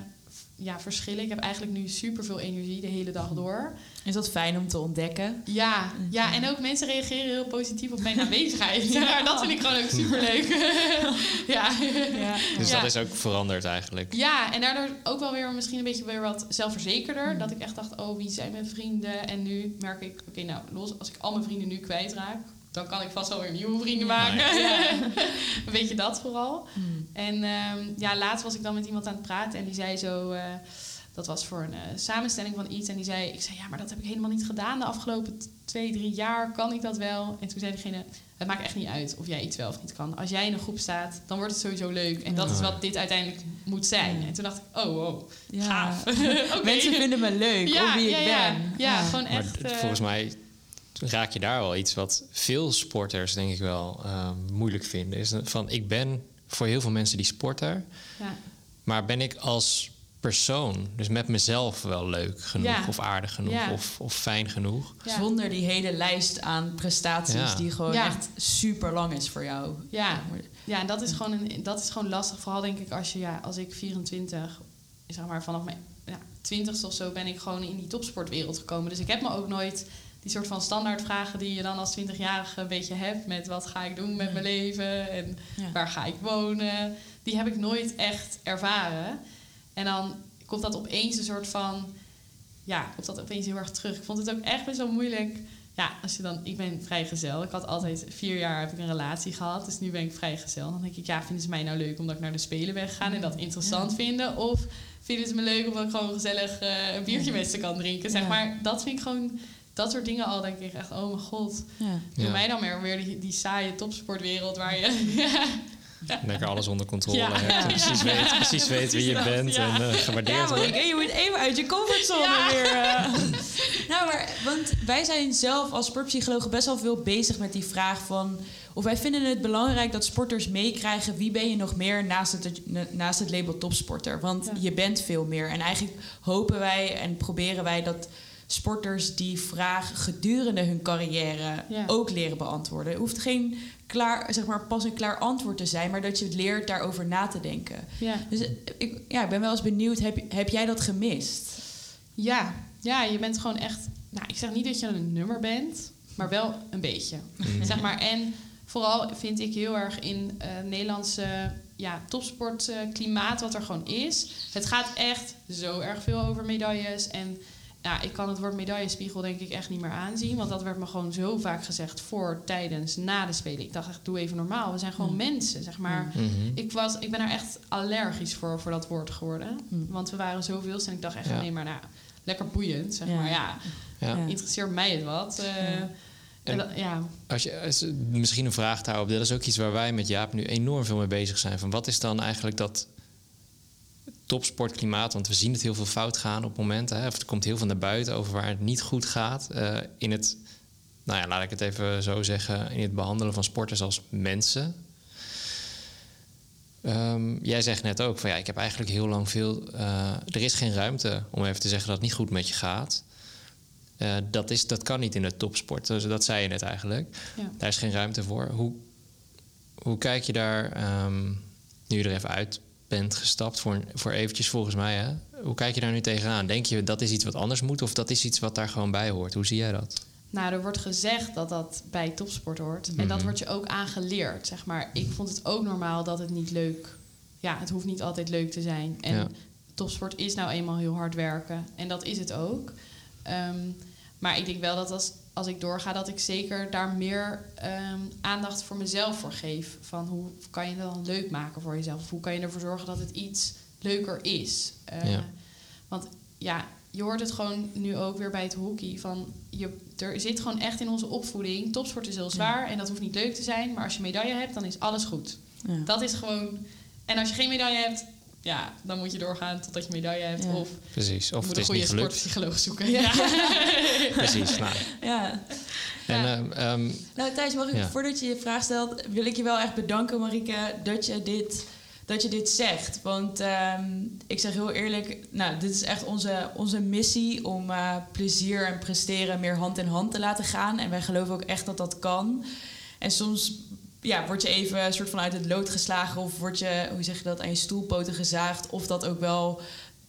ja, verschillen. Ik heb eigenlijk nu superveel energie de hele dag door.
Is dat fijn om te ontdekken?
Ja, ja, en ook mensen reageren heel positief op mijn aanwezigheid. Ja, dat vind ik gewoon ook superleuk. ja.
Ja.
Dus
Ja.
dat is ook veranderd eigenlijk.
ja, en daardoor ook wel weer misschien een beetje weer wat zelfverzekerder. Dat ik echt dacht, oh, wie zijn mijn vrienden? En nu merk ik, oké, nou, los, als ik al mijn vrienden nu kwijtraak... dan kan ik vast wel weer nieuwe vrienden maken. Weet je dat vooral?
Hmm.
En ehm, ja, laatst was ik dan met iemand aan het praten en die zei zo... eh, dat was voor een eh, samenstelling van iets. En die zei, ik zei, ja, maar dat heb ik helemaal niet gedaan de afgelopen twee, drie jaar. Kan ik dat wel? En toen zei diegene, het maakt echt niet uit of jij iets wel of niet kan. Als jij in een groep staat, dan wordt het sowieso leuk. En dat is wat dit uiteindelijk moet zijn. En toen dacht ik, oh, wow,
Ja.
gaaf. Oké.
Mensen vinden me leuk,
ja,
om wie ik
ja, ja.
ben.
Ja, gewoon
Maar
echt... eh,
volgens mij raak je daar wel iets wat veel sporters denk ik wel eh, moeilijk vinden. Is van ik ben voor heel veel mensen die sporter,
ja.
maar ben ik als persoon, dus met mezelf wel leuk genoeg
Ja.
of aardig genoeg
Ja.
of, of fijn genoeg?
Ja.
Zonder die hele lijst aan prestaties
Ja.
die gewoon
Ja.
echt super lang is voor jou.
Ja, ja en dat is, gewoon een, dat is gewoon lastig. Vooral denk ik als je, ja, als ik 24, zeg maar vanaf mijn ja, 20ste of zo ben ik gewoon in die topsportwereld gekomen. Dus ik heb me ook nooit die soort van standaardvragen die je dan als 20-jarige een beetje hebt met wat ga ik doen met mijn leven en
Ja.
waar ga ik wonen, die heb ik nooit echt ervaren. En dan komt dat opeens een soort van, ja, komt dat opeens heel erg terug. Ik vond het ook echt best wel moeilijk. Ja, als je dan, ik ben vrijgezel. Ik had altijd vier jaar heb ik een relatie gehad, dus nu ben ik vrijgezel. Dan denk ik, ja, vinden ze mij nou leuk omdat ik naar de Spelen ben gegaan en dat interessant vinden? Of vinden ze me leuk omdat ik gewoon gezellig eh, een biertje met ze kan drinken? Zeg
Ja.
maar, dat vind ik gewoon, dat soort dingen al denk ik echt, oh mijn god.
Ja.
Doe
Ja.
mij dan maar weer die, die saaie topsportwereld waar je...
Lekker alles onder controle
Ja.
hebt. Precies weet, precies weet wie je
dat,
bent
ja.
en eh, gewaardeerd wordt.
je moet even uit je comfortzone
Ja.
weer. eh. nou, maar, want wij zijn zelf als sportpsychologen best wel veel bezig met die vraag van... of wij vinden het belangrijk dat sporters meekrijgen... wie ben je nog meer naast het, naast het label topsporter? Want
Ja.
je bent veel meer. En eigenlijk hopen wij en proberen wij dat sporters die vraag gedurende hun carrière
Ja.
ook leren beantwoorden. Het hoeft geen klaar, zeg maar, pas en klaar antwoord te zijn... maar dat je het leert daarover na te denken.
Ja.
Dus eh, ik, ja, ik ben wel eens benieuwd, heb, heb jij dat gemist?
Ja, ja, je bent gewoon echt. Nou, ik zeg niet dat je een nummer bent, maar wel een beetje. Zeg maar, en vooral vind ik heel erg in eh Nederlandse ja, topsportklimaat wat er gewoon is. Het gaat echt zo erg veel over medailles. En ja, ik kan het woord medaillespiegel denk ik echt niet meer aanzien. Want dat werd me gewoon zo vaak gezegd voor, tijdens, na de Spelen. Ik dacht echt, doe even normaal. We zijn gewoon mensen, zeg maar.
Mhm.
Ik, was, ik ben er echt allergisch voor, voor dat woord geworden. Want we waren zoveel en ik dacht echt,
Ja.
nee, maar nou, lekker boeiend, zeg
Ja.
maar. Ja,
Ja.
Ja.
interesseert mij het wat. Eh, en dat- ja.
Als je, als- misschien een vraag daarop. Dat is ook iets waar wij met Jaap nu enorm veel mee bezig zijn. Van wat is dan eigenlijk dat topsportklimaat? Want we zien het heel veel fout gaan op momenten. Hè? Of er komt heel veel naar buiten over waar het niet goed gaat. eh, in het, nou ja, laat ik het even zo zeggen, in het behandelen van sporters als mensen. Ehm, jij zegt net ook van ja, ik heb eigenlijk heel lang veel. eh, er is geen ruimte om even te zeggen dat het niet goed met je gaat. Eh, dat, is, dat kan niet in de topsport. Dus dat zei je net eigenlijk.
Ja.
Daar is geen ruimte voor. Hoe, hoe kijk je daar, ehm, nu je er even uit bent gestapt, voor, voor eventjes volgens mij, hè? hoe kijk je daar nu tegenaan? Denk je dat is iets wat anders moet of dat is iets wat daar gewoon bij hoort? Hoe zie jij dat?
Nou, er wordt gezegd dat dat bij topsport hoort. En dat
Mhm.
wordt je ook aangeleerd, zeg maar. Ik vond het ook normaal dat het niet leuk... Ja, het hoeft niet altijd leuk te zijn. En
Ja.
topsport is nou eenmaal heel hard werken. En dat is het ook. Ehm, maar ik denk wel dat als, als ik doorga... dat ik zeker daar meer ehm, aandacht voor mezelf voor geef. Van hoe kan je het dan leuk maken voor jezelf? Of hoe kan je ervoor zorgen dat het iets leuker is? Eh,
Ja.
Want ja, je hoort het gewoon nu ook weer bij het hockey. Van je, er zit gewoon echt in onze opvoeding. Topsport is heel zwaar en dat hoeft niet leuk te zijn. Maar als je medaille hebt, dan is alles goed.
Ja.
Dat is gewoon... En als je geen medaille hebt, ja, dan moet je doorgaan totdat je medaille hebt.
Ja.
Of
Precies. Of
je moet
het
een
is
goede
niet gelukt.
sportpsycholoog zoeken. Ja.
Precies. Nou,
Ja.
en, ehm, ehm,
Nou, Thijs, mag ik,
Ja.
voordat je je vraag stelt, wil ik je wel echt bedanken, Marike, dat je dit, dat je dit zegt. Want ehm, ik zeg heel eerlijk, nou, dit is echt onze, onze missie om eh, plezier en presteren meer hand in hand te laten gaan. En wij geloven ook echt dat dat kan. En soms ja, word je even een soort van uit het lood geslagen of word je, hoe zeg je dat, aan je stoelpoten gezaagd. Of dat ook wel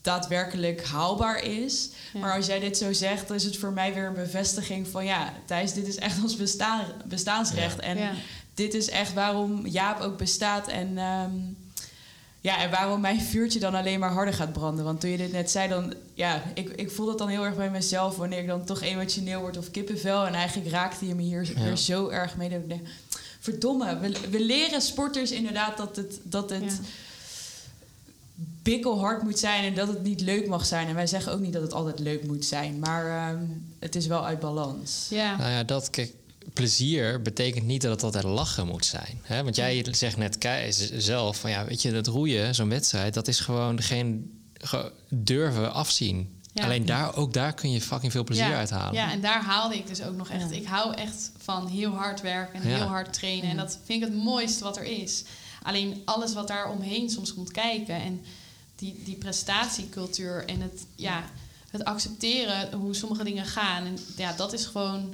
daadwerkelijk haalbaar is.
Ja.
Maar als jij dit zo zegt, dan is het voor mij weer een bevestiging van ja, Thijs, dit is echt ons bestaan, bestaansrecht. En
Ja.
dit is echt waarom Jaap ook bestaat. En, ehm, ja, en waarom mijn vuurtje dan alleen maar harder gaat branden. Want toen je dit net zei, dan ja, ik, ik voel dat dan heel erg bij mezelf wanneer ik dan toch emotioneel word of kippenvel. En eigenlijk raakte je me hier
Ja.
weer zo erg mee. Dat ik denk, verdomme, we, we leren sporters inderdaad dat het. Dat het
Ja.
bikkelhard moet zijn en dat het niet leuk mag zijn. En wij zeggen ook niet dat het altijd leuk moet zijn, maar ehm, het is wel uit balans.
Ja.
Nou ja, dat, kijk, plezier betekent niet dat het altijd lachen moet zijn. Hè? Want jij zegt net zelf van ja, weet je, dat roeien, zo'n wedstrijd, dat is gewoon degene ge- durven afzien.
Ja.
Alleen daar, ook daar kun je fucking veel plezier
ja.
uithalen.
Ja, en daar haalde ik dus ook nog echt. Ik hou echt van heel hard werken en
Ja.
heel hard trainen. En dat vind ik het mooiste wat er is. Alleen alles wat daar omheen soms komt kijken. En die, die prestatiecultuur en het, ja, het accepteren hoe sommige dingen gaan. En ja, dat is gewoon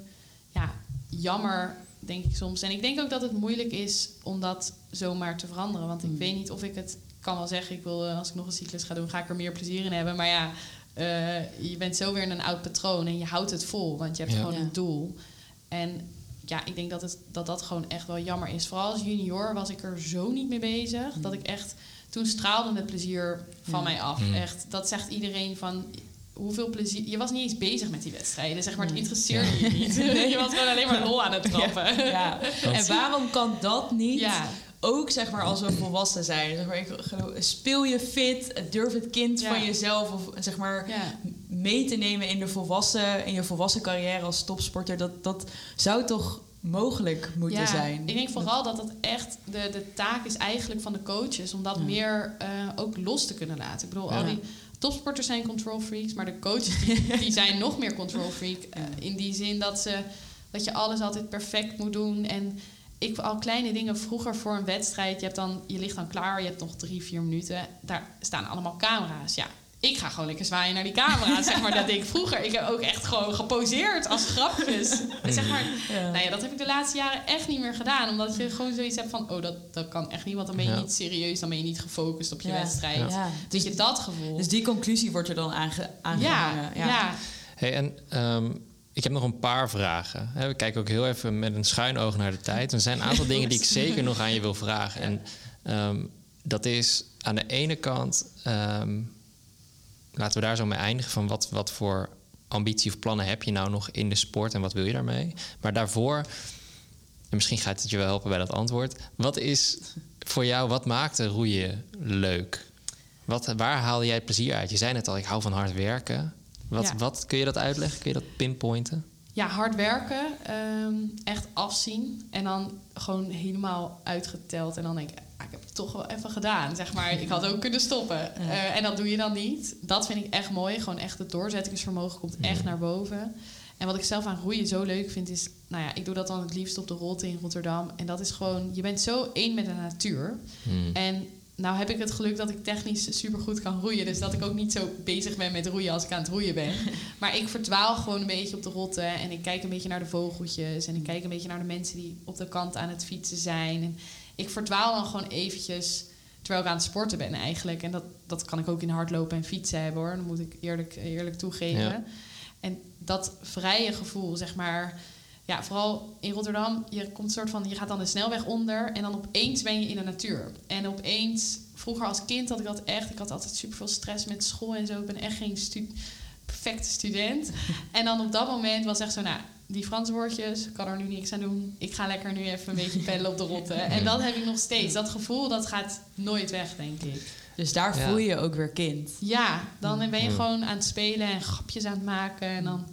ja, jammer, denk ik soms. En ik denk ook dat het moeilijk is om dat zomaar te veranderen. Want ik
Mm.
weet niet of ik het kan wel zeggen. Ik wil, eh, als ik nog een cyclus ga doen, ga ik er meer plezier in hebben. Maar ja, eh, je bent zo weer in een oud patroon en je houdt het vol, want je hebt
Ja.
gewoon
Ja.
een doel. En ja, ik denk dat, het, dat dat gewoon echt wel jammer is. Vooral als junior was ik er zo niet mee bezig. Dat ik echt, toen straalde het plezier van
Ja.
mij af.
Mm.
Echt, dat zegt iedereen van hoeveel plezier. Je was niet eens bezig met die wedstrijden, zeg maar. Het interesseerde je niet. je was gewoon alleen maar lol aan het trappen.
Ja. En waarom kan dat niet? Ook zeg maar als we volwassen zijn. Zeg maar, ik speel je fit, durf het kind
Ja.
van jezelf of zeg maar
Ja.
mee te nemen in de volwassen in je volwassen carrière als topsporter. Dat, dat zou toch mogelijk moeten
ja,
zijn.
Ik denk vooral dat het echt de, de taak is eigenlijk van de coaches om dat meer eh, ook los te kunnen laten. Ik bedoel, al die topsporters zijn control freaks, maar de coaches die, die zijn nog meer control freak. eh, in die zin dat, ze, dat je alles altijd perfect moet doen. En ik al kleine dingen vroeger voor een wedstrijd. Je, hebt dan, je ligt dan klaar, je hebt nog drie, vier minuten. Daar staan allemaal camera's. Ja, ik ga gewoon lekker zwaaien naar die camera's. Zeg maar, dat deed ik vroeger. Ik heb ook echt gewoon geposeerd als grapjes. zeg maar,
Ja.
nou ja, dat heb ik de laatste jaren echt niet meer gedaan. Omdat je gewoon zoiets hebt van... oh, dat, dat kan echt niet. Want dan ben je
Ja.
niet serieus. Dan ben je niet gefocust op je
Ja.
wedstrijd.
Ja.
Dus je dat gevoel.
Dus die conclusie wordt er dan aange,
ja,
aangehangen.
ja.
Hey, en ehm, ik heb nog een paar vragen. We kijken ook heel even met een schuin oog naar de tijd. Er zijn een aantal dingen die ik zeker nog aan je wil vragen. En ehm, dat is aan de ene kant, ehm, laten we daar zo mee eindigen, van wat, wat voor ambitie of plannen heb je nou nog in de sport en wat wil je daarmee? Maar daarvoor, en misschien gaat het je wel helpen bij dat antwoord. Wat is voor jou, wat maakt de roeien leuk? Wat, waar haalde jij plezier uit? Je zei net al, ik hou van hard werken. Wat,
Ja.
wat kun je dat uitleggen? Kun je dat pinpointen?
Ja, hard werken, ehm, echt afzien en dan gewoon helemaal uitgeteld. En dan denk ik, ah, ik heb het toch wel even gedaan, zeg maar. Ik had ook kunnen stoppen. Eh, en dat doe je dan niet. Dat vind ik echt mooi. Gewoon echt het doorzettingsvermogen komt echt naar boven. En wat ik zelf aan roeien zo leuk vind is... Nou ja, ik doe dat dan het liefst op de Rotte in Rotterdam. En dat is gewoon... Je bent zo één met de natuur.
Hmm.
En nou heb ik het geluk dat ik technisch supergoed kan roeien. Dus dat ik ook niet zo bezig ben met roeien als ik aan het roeien ben. Maar ik verdwaal gewoon een beetje op de rotte. En ik kijk een beetje naar de vogeltjes. En ik kijk een beetje naar de mensen die op de kant aan het fietsen zijn. En ik verdwaal dan gewoon eventjes terwijl ik aan het sporten ben eigenlijk. En dat, dat kan ik ook in hardlopen en fietsen hebben hoor. Dat moet ik eerlijk, eerlijk toegeven.
Ja.
En dat vrije gevoel, zeg maar... Ja, vooral in Rotterdam, je komt soort van, je gaat dan de snelweg onder en dan opeens ben je in de natuur. En opeens, vroeger als kind had ik dat echt, ik had altijd super veel stress met school en zo. Ik ben echt geen stu perfecte student. en dan op dat moment was echt zo, nou, die Frans woordjes, ik kan er nu niks aan doen. Ik ga lekker nu even een beetje peddelen op de rotte. En dat heb ik nog steeds. Dat gevoel, dat gaat nooit weg, denk ik.
Dus daar
Ja.
voel je je ook weer kind.
Ja, dan ben je
Mm.
gewoon aan het spelen en grapjes aan het maken. En dan,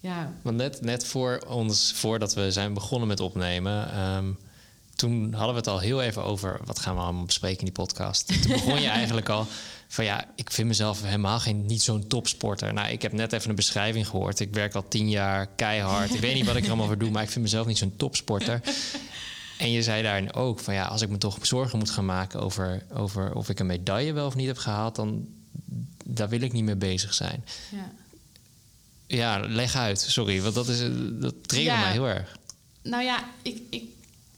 ja,
Want net, net voor ons, voordat we zijn begonnen met opnemen, ehm, toen hadden we het al heel even over wat gaan we allemaal bespreken in die podcast. Toen begon je eigenlijk al van ja, ik vind mezelf helemaal geen niet zo'n topsporter. Nou, ik heb net even een beschrijving gehoord. Ik werk al tien jaar keihard. Ik weet niet wat ik er allemaal voor doe, maar ik vind mezelf niet zo'n topsporter. En je zei daarin ook van ja, als ik me toch zorgen moet gaan maken over, over of ik een medaille wel of niet heb gehaald, dan daar wil ik niet mee bezig zijn.
ja.
Ja, leg uit. Sorry, want dat, is, dat triggert
Ja.
mij heel erg.
Nou ja, ik, ik,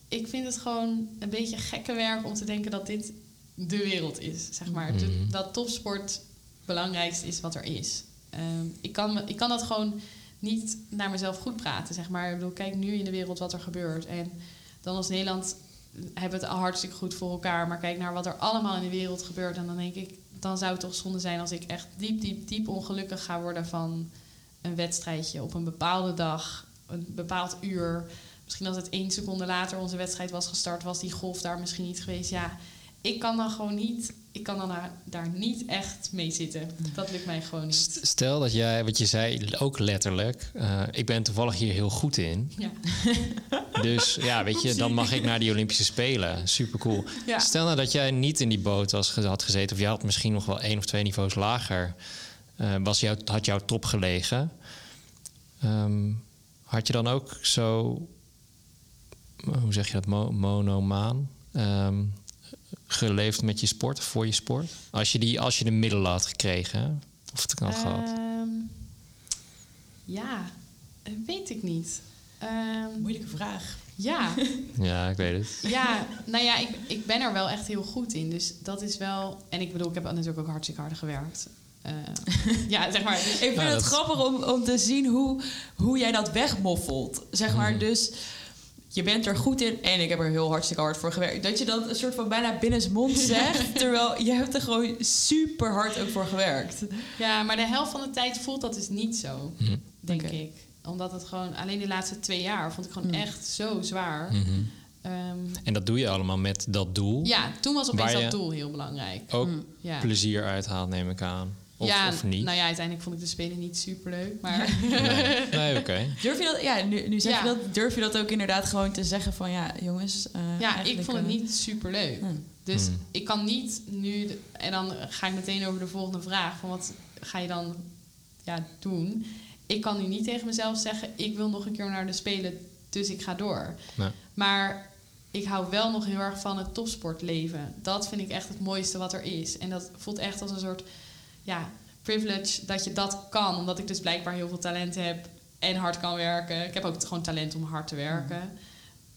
ik vind het gewoon een beetje gekke werk om te denken dat dit de wereld is. Zeg maar. De-
Mhm.
dat topsport het belangrijkste is wat er is. Ehm, ik, kan, ik kan dat gewoon niet naar mezelf goed praten. Zeg maar. Ik bedoel, kijk nu in de wereld wat er gebeurt. En dan als Nederland hebben we het al hartstikke goed voor elkaar. Maar kijk naar wat er allemaal in de wereld gebeurt. En dan denk ik, dan zou het toch zonde zijn als ik echt diep, diep, diep ongelukkig ga worden van een wedstrijdje op een bepaalde dag, een bepaald uur. Misschien als het één seconde later onze wedstrijd was gestart, was die golf daar misschien niet geweest. Ja, ik kan dan gewoon niet, ik kan dan daar, daar niet echt mee zitten. Dat lukt mij gewoon niet.
St- Stel dat jij, wat je zei, ook letterlijk. eh, ik ben toevallig hier heel goed in.
Ja.
Dus ja, weet je, dan mag ik naar die Olympische Spelen. Super cool.
Ja.
Stel nou dat jij niet in die boot was, had gezeten, of je had misschien nog wel één of twee niveaus lager, eh, was jou, had jouw top gelegen. Ehm, had je dan ook zo, hoe zeg je dat, mo- monomaan ehm, geleefd met je sport, voor je sport? Als je, die, als je de middelen had gekregen, hè? of het kan had gehad.
Ehm, ja, eh, weet ik niet. Ehm,
Moeilijke vraag.
ja,
Ja, ik weet het.
ja, nou ja, ik, ik ben er wel echt heel goed in. Dus dat is wel. En ik bedoel, ik heb natuurlijk ook hartstikke hard gewerkt. Eh, ja, zeg maar.
Ik vind
Ja,
het
dat-
grappig om, om te zien hoe, hoe jij dat wegmoffelt. Zeg maar,
Mhm.
dus je bent er goed in en ik heb er heel hartstikke hard voor gewerkt. Dat je dat een soort van bijna binnensmond zegt, terwijl je hebt er gewoon super hard ook voor gewerkt.
Ja, maar de helft van de tijd voelt dat dus niet zo,
Mhm.
denk ik. Omdat het gewoon, alleen de laatste twee jaar vond ik gewoon
Mm.
echt zo zwaar.
Mhm.
Ehm,
En dat doe je allemaal met dat doel.
ja, toen was opeens dat doel heel belangrijk.
Ook
Ja.
plezier uithaalt, neem ik aan. Of,
ja,
of niet.
nou ja, uiteindelijk vond ik de spelen niet super leuk. Maar
Nee, nee oké.
Durf je dat, ja, nu, nu zeg
Ja.
je dat, durf je dat ook inderdaad gewoon te zeggen van ja, jongens. eh,
ja, ik vond het
eh,
niet super leuk.
hmm.
Dus
Hmm.
ik kan niet nu, de- en dan ga ik meteen over de volgende vraag: van wat ga je dan ja, doen? Ik kan nu niet tegen mezelf zeggen: ik wil nog een keer naar de spelen, dus ik ga door.
Nee.
Maar ik hou wel nog heel erg van het topsportleven. Dat vind ik echt het mooiste wat er is. En dat voelt echt als een soort ja, privilege dat je dat kan. Omdat ik dus blijkbaar heel veel talent heb en hard kan werken. Ik heb ook gewoon talent om hard te werken.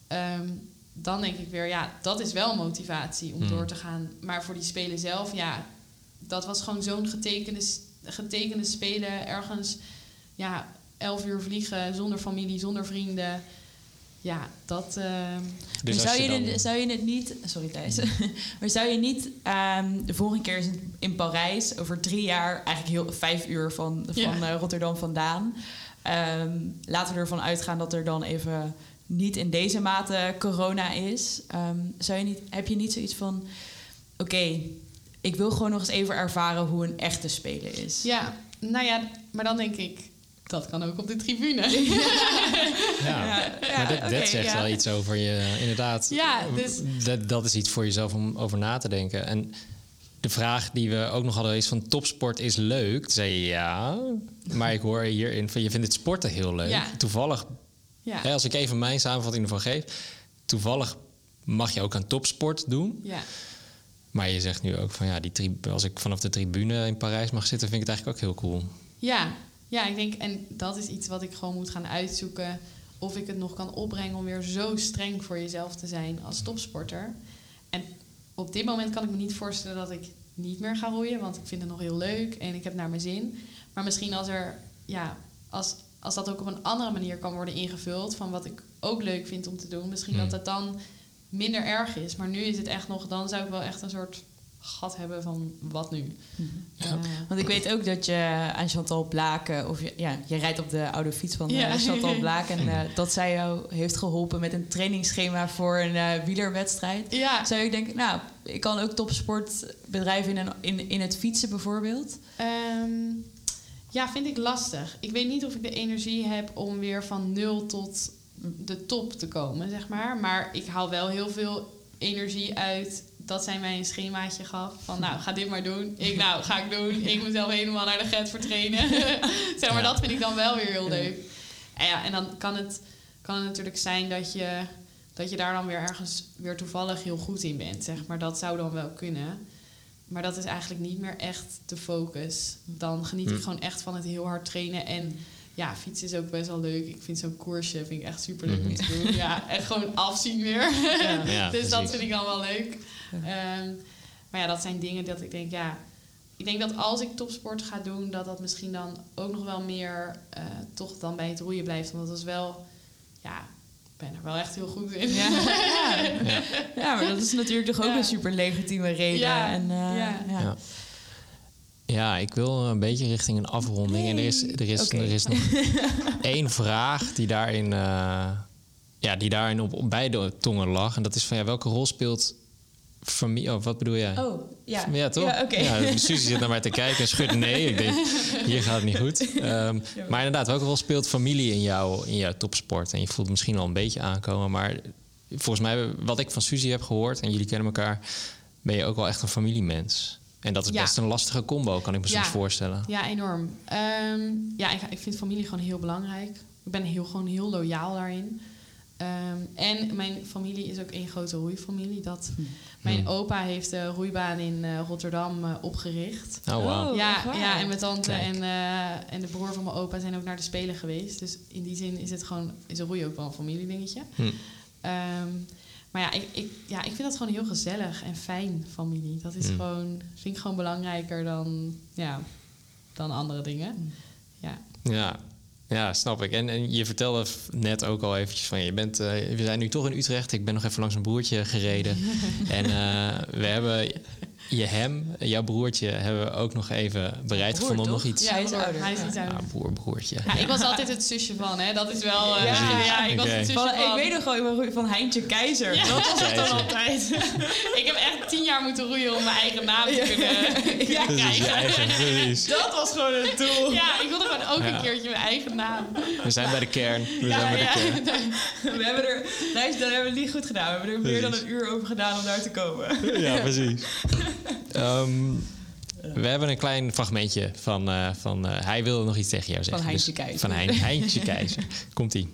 Ehm, dan denk ik weer, ja, dat is wel motivatie om
Hmm.
door te gaan. Maar voor die spelen zelf, ja, dat was gewoon zo'n getekende, getekende spelen ergens, ja, elf uur vliegen zonder familie, zonder vrienden. Ja, dat. eh,
Dus
zou,
je dan-
zou je het niet... Sorry Thijs. maar zou je niet ehm, de volgende keer is in Parijs... over drie jaar, eigenlijk heel vijf uur van, van
Ja.
eh, Rotterdam vandaan... ehm, laten we ervan uitgaan dat er dan even niet in deze mate corona is. Ehm, zou je niet, heb je niet zoiets van... Oké, ik wil gewoon nog eens even ervaren hoe een echte spelen is.
ja, nou ja, maar dan denk ik. Dat kan ook op de tribune.
Ja.
Ja,
maar dat, zegt
ja.
wel iets over je, inderdaad.
Ja, dus-
dat, dat is iets voor jezelf om over na te denken. En de vraag die we ook nog hadden is van topsport is leuk. Toen zei je ja, maar ik hoor hierin van je vindt het sporten heel leuk.
Ja.
Toevallig,
Ja,
hè, als ik even mijn samenvatting ervan geef, toevallig mag je ook aan topsport doen.
ja.
Maar je zegt nu ook van ja, die als ik vanaf de tribune in Parijs mag zitten, vind ik het eigenlijk ook heel cool.
Ja, ja, ik denk, en dat is iets wat ik gewoon moet gaan uitzoeken. Of ik het nog kan opbrengen om weer zo streng voor jezelf te zijn als topsporter. En op dit moment kan ik me niet voorstellen dat ik niet meer ga roeien, want ik vind het nog heel leuk en ik heb naar mijn zin. Maar misschien als er, ja, als, als dat ook op een andere manier kan worden ingevuld, van wat ik ook leuk vind om te doen, misschien
Hmm.
dat het dan minder erg is. Maar nu is het echt nog, dan zou ik wel echt een soort gat hebben van wat nu.
Ja.
Eh,
Want ik weet ook dat je aan Chantal Blaken, of je, ja, je rijdt op de oude fiets van eh,
Ja.
Chantal Blaken, en eh, dat zij jou heeft geholpen met een trainingsschema voor een eh, wielerwedstrijd.
ja,
Zou ik denken, nou, ik kan ook topsport bedrijven in, een, in, in het fietsen bijvoorbeeld.
Ehm, ja, vind ik lastig. Ik weet niet of ik de energie heb om weer van nul tot de top te komen, zeg maar. Maar ik haal wel heel veel energie uit dat zij mij een schemaatje gaf. Van nou, ga dit maar doen. Ik nou, ga ik doen. Ik moet zelf helemaal naar de get voor trainen. zeg maar,
Ja.
dat vind ik dan wel weer heel leuk. En, ja, en dan kan het, kan het natuurlijk zijn dat je, dat je daar dan weer ergens weer toevallig heel goed in bent. Zeg maar dat zou dan wel kunnen. Maar dat is eigenlijk niet meer echt de focus. Dan geniet ik
Hm.
gewoon echt van het heel hard trainen. En ja, fietsen is ook best wel leuk. Ik vind zo'n koersje vind ik echt super leuk om
Mhm.
te doen. Ja, echt gewoon afzien weer.
Ja,
dus dat vind ik dan wel leuk. Ehm, maar ja, dat zijn dingen dat ik denk, ja... Ik denk dat als ik topsport ga doen, dat dat misschien dan ook nog wel meer eh, toch dan bij het roeien blijft. Want dat is wel, ja, ik ben er wel echt heel goed in.
Ja, ja.
Ja.
ja maar dat is natuurlijk toch ook
Ja.
een super legitieme reden.
Ja,
En, eh,
ja.
Ja.
Ik wil een beetje richting een afronding. En er is, er is, er is nog één vraag die daarin, eh, ja, die daarin op, op beide tongen lag. En dat is van ja, welke rol speelt familie? Oh, wat bedoel jij?
Oh, ja.
Ja, toch?
Ja,
zit naar mij te kijken en schudt nee. Ik denk, hier gaat het niet goed. Ehm, maar inderdaad, welke rol speelt familie in, jou, in jouw topsport? En je voelt het misschien al een beetje aankomen. Maar volgens mij, wat ik van Suzy heb gehoord... en jullie kennen elkaar, ben je ook wel echt een familiemens. En dat is
Ja.
best een lastige combo, kan ik me
Ja.
soms voorstellen.
Ja, enorm. Ehm, ja, ik, ik vind familie gewoon heel belangrijk. Ik ben heel, gewoon heel loyaal daarin. Ehm, en mijn familie is ook één grote roeifamilie. Dat, Mijn
Hmm.
opa heeft de roeibaan in eh, Rotterdam eh, opgericht.
Oh, wauw.
Oh,
ja, ja, en mijn tante en, eh, en de broer van mijn opa zijn ook naar de Spelen geweest. Dus in die zin is het gewoon, is een roei ook wel een familiedingetje.
Hm.
Ehm, maar ja ik, ik, ja, ik vind dat gewoon heel gezellig en fijn, familie. Dat is
Mm.
gewoon, vind ik gewoon belangrijker dan, ja, dan andere dingen. Ja.
Ja. ja, snap ik. En, en je vertelde net ook al eventjes van... Je bent, eh, we zijn nu toch in Utrecht. Ik ben nog even langs een broertje gereden. en eh, we hebben je hem, jouw broertje... hebben we ook nog even bereid
Broer,
gevonden om nog iets...
Ja,
Hij is
broer,
ouder,
Hij is
ja.
iets ouder.
Ja, broer, broertje.
Ja, ik was altijd het zusje van, hè. Dat is wel... eh,
Ja,
ja, ik was het zusje
Van,
van.
ik weet nog gewoon van Heintje Keizer. Dat was het dan altijd.
Ik heb echt tien jaar moeten roeien om mijn eigen naam te kunnen,
Ja.
kunnen
Dat is je
krijgen.
eigen, precies.
Dat was gewoon het doel.
Ja, ik wilde gewoon ook
Ja.
een keertje mijn eigen naam.
We zijn bij de kern. We
Ja,
zijn bij
ja.
de kern.
We hebben er, luister, dat hebben we niet goed gedaan. We hebben er meer dan een uur over gedaan om daar te komen.
Ja, precies. Ehm, we hebben een klein fragmentje van... eh, van eh, hij wilde nog iets tegen jou zeggen.
Heintje
Dus-
Keizer.
Van Hein, Heintje Keizer. Komt-ie.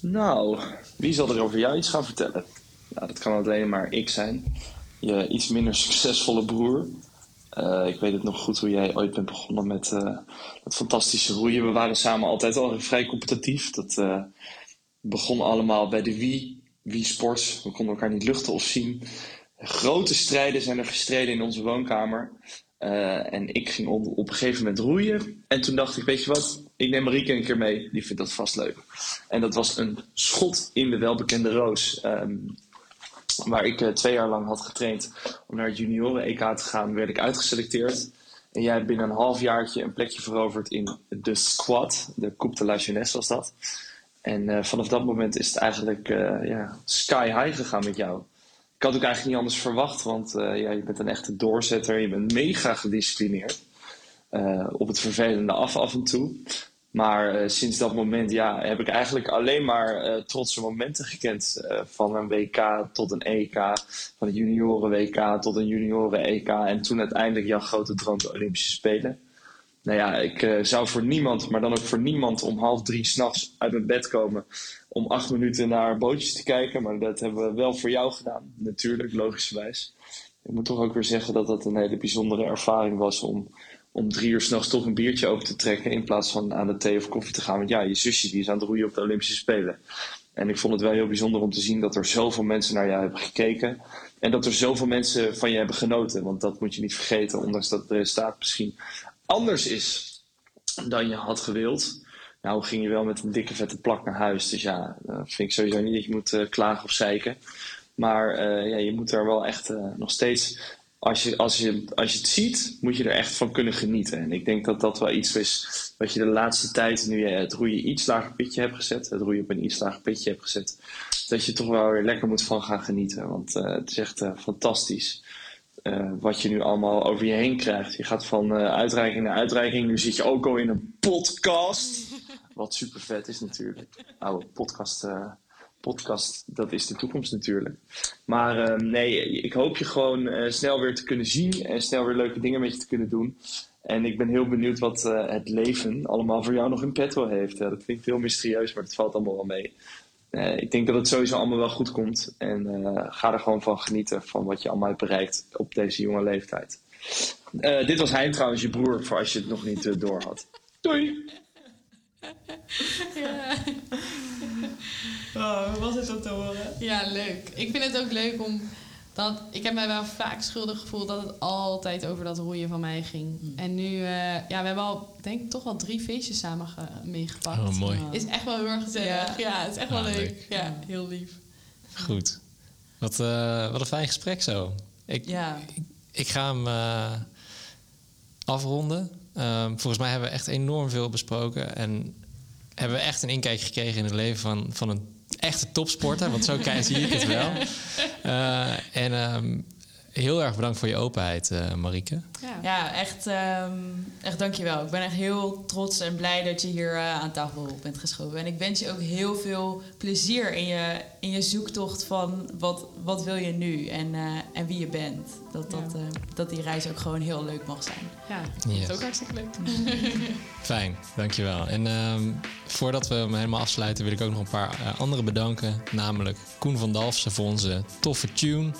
Nou, wie zal er over jou iets gaan vertellen? Nou, dat kan alleen maar ik zijn. Je iets minder succesvolle broer. Eh, ik weet het nog goed hoe jij ooit bent begonnen met eh, dat fantastische roeien. We waren samen altijd al vrij competitief. Dat eh, begon allemaal bij de Wii, Wii Sports. We konden elkaar niet luchten of zien. Grote strijden zijn er gestreden in onze woonkamer. Eh, en ik ging op, een gegeven moment roeien. En toen dacht ik, weet je wat, ik neem Marieke een keer mee. Die vindt dat vast leuk. En dat was een schot in de welbekende roos. ehm, waar ik eh, twee jaar lang had getraind om naar het junioren-EK te gaan, werd ik uitgeselecteerd. En jij hebt binnen een halfjaartje een plekje veroverd in de squad. De Coupe de la Jeunesse was dat. En eh, vanaf dat moment is het eigenlijk ja, sky high gegaan met jou. Ik had ook eigenlijk niet anders verwacht, want eh, ja, je bent een echte doorzetter. Je bent mega gedisciplineerd. Eh, op het vervelende af af en toe. Maar eh, sinds dat moment ja, heb ik eigenlijk alleen maar trotse momenten gekend. Van een WK tot een EK, van een junioren WK tot een junioren EK. En toen uiteindelijk jouw grote droom de Olympische Spelen. Nou ja, ik zou voor niemand, maar dan ook voor niemand om half drie s'nachts uit mijn bed komen. Om acht minuten naar bootjes te kijken. Maar dat hebben we wel voor jou gedaan, natuurlijk, logischerwijs. Ik moet toch ook weer zeggen dat dat een hele bijzondere ervaring was om, om drie uur s'nachts toch een biertje open te trekken. In plaats van aan de thee of koffie te gaan. Want ja, je zusje die is aan het roeien op de Olympische Spelen. En ik vond het wel heel bijzonder om te zien dat er zoveel mensen naar jou hebben gekeken. En dat er zoveel mensen van je hebben genoten. Want dat moet je niet vergeten, ondanks dat het resultaat misschien anders is dan je had gewild. Nou ging je wel met een dikke vette plak naar huis. Dus ja, dat vind ik sowieso niet dat je moet eh, klagen of zeiken. Maar eh, ja, je moet er wel echt eh, nog steeds... Als je, als, je, als je het ziet, moet je er echt van kunnen genieten. En ik denk dat dat wel iets is wat je de laatste tijd, nu je het roeien iets lager pitje hebt gezet, het roeien op een iets lager pitje hebt gezet, dat je toch wel weer lekker moet van gaan genieten. Want eh, het is echt eh, fantastisch eh, wat je nu allemaal over je heen krijgt. Je gaat van eh, uitreiking naar uitreiking. Nu zit je ook al in een podcast. Wat super vet is natuurlijk. Oude podcast, eh, podcast, dat is de toekomst natuurlijk. Maar eh, nee, ik hoop je gewoon eh, snel weer te kunnen zien. En snel weer leuke dingen met je te kunnen doen. En ik ben heel benieuwd wat eh, het leven allemaal voor jou nog in petto heeft. Dat klinkt heel mysterieus, maar dat valt allemaal wel mee. Ik denk dat het sowieso allemaal wel goed komt. En ga er gewoon van genieten van wat je allemaal hebt bereikt op deze jonge leeftijd. Dit was hij trouwens, je broer, voor als je het nog niet door had. Doei!
Ja.
Oh, hoe was het om te horen?
ja, leuk. Ik vind het ook leuk om... Dat, ik heb mij wel vaak schuldig gevoeld dat het altijd over dat roeien van mij ging. En nu, eh, ja, we hebben al, denk ik, toch wel drie feestjes samen ge- meegepakt.
Oh, mooi.
Is echt wel heel erg gezellig.
Ja.
Ja, het is echt wel leuk.
leuk.
Ja, heel lief.
Goed. Wat, eh, wat een fijn gesprek zo. Ik,
Ja.
ik, ik ga hem eh, afronden. Ehm, volgens mij hebben we echt enorm veel besproken. En hebben we echt een inkijk gekregen in het leven van, van een echte topsporter. Want zo zie ik het wel. Eh, en ehm, heel erg bedankt voor je openheid, eh Marieke.
Ja.
Ja, echt, ehm echt dankjewel. Ik ben echt heel trots en blij dat je hier eh, aan tafel bent geschoven. En ik wens je ook heel veel plezier in je, in je zoektocht van wat, wat wil je nu en, eh, en wie je bent. Dat, dat,
Ja.
eh, dat die reis ook gewoon heel leuk mag zijn.
Ja, dat
Yes.
is ook hartstikke leuk.
Fijn, dankjewel. En ehm, voordat we hem helemaal afsluiten, wil ik ook nog een paar anderen bedanken. Namelijk Koen van Dalfsen voor onze toffe tune.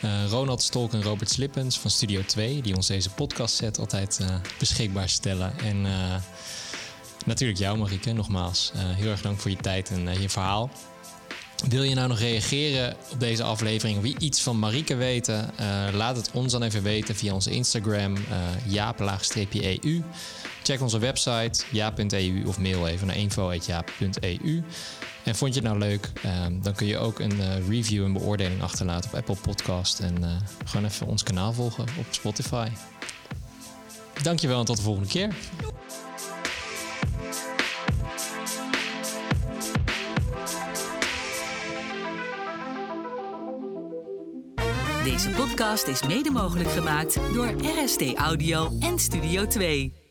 Eh, Ronald Stolk en Robert Slippens van Studio 2, die ons deze podcast set altijd eh, beschikbaar stellen. En eh, natuurlijk jou, Marieke, nogmaals. heel erg dank voor je tijd en je verhaal. Wil je nou nog reageren op deze aflevering? Wie iets van Marieke weten? Laat het ons dan even weten via onze Instagram, jaap-eu. Check onze website jaap.eu of mail even naar info.jaap.eu. En vond je het nou leuk? Ehm, dan kun je ook een eh, review en beoordeling achterlaten op Apple Podcast. En eh, gewoon even ons kanaal volgen op Spotify. Dankjewel en tot de volgende keer.
Deze podcast is mede mogelijk gemaakt door RST Audio en Studio 2.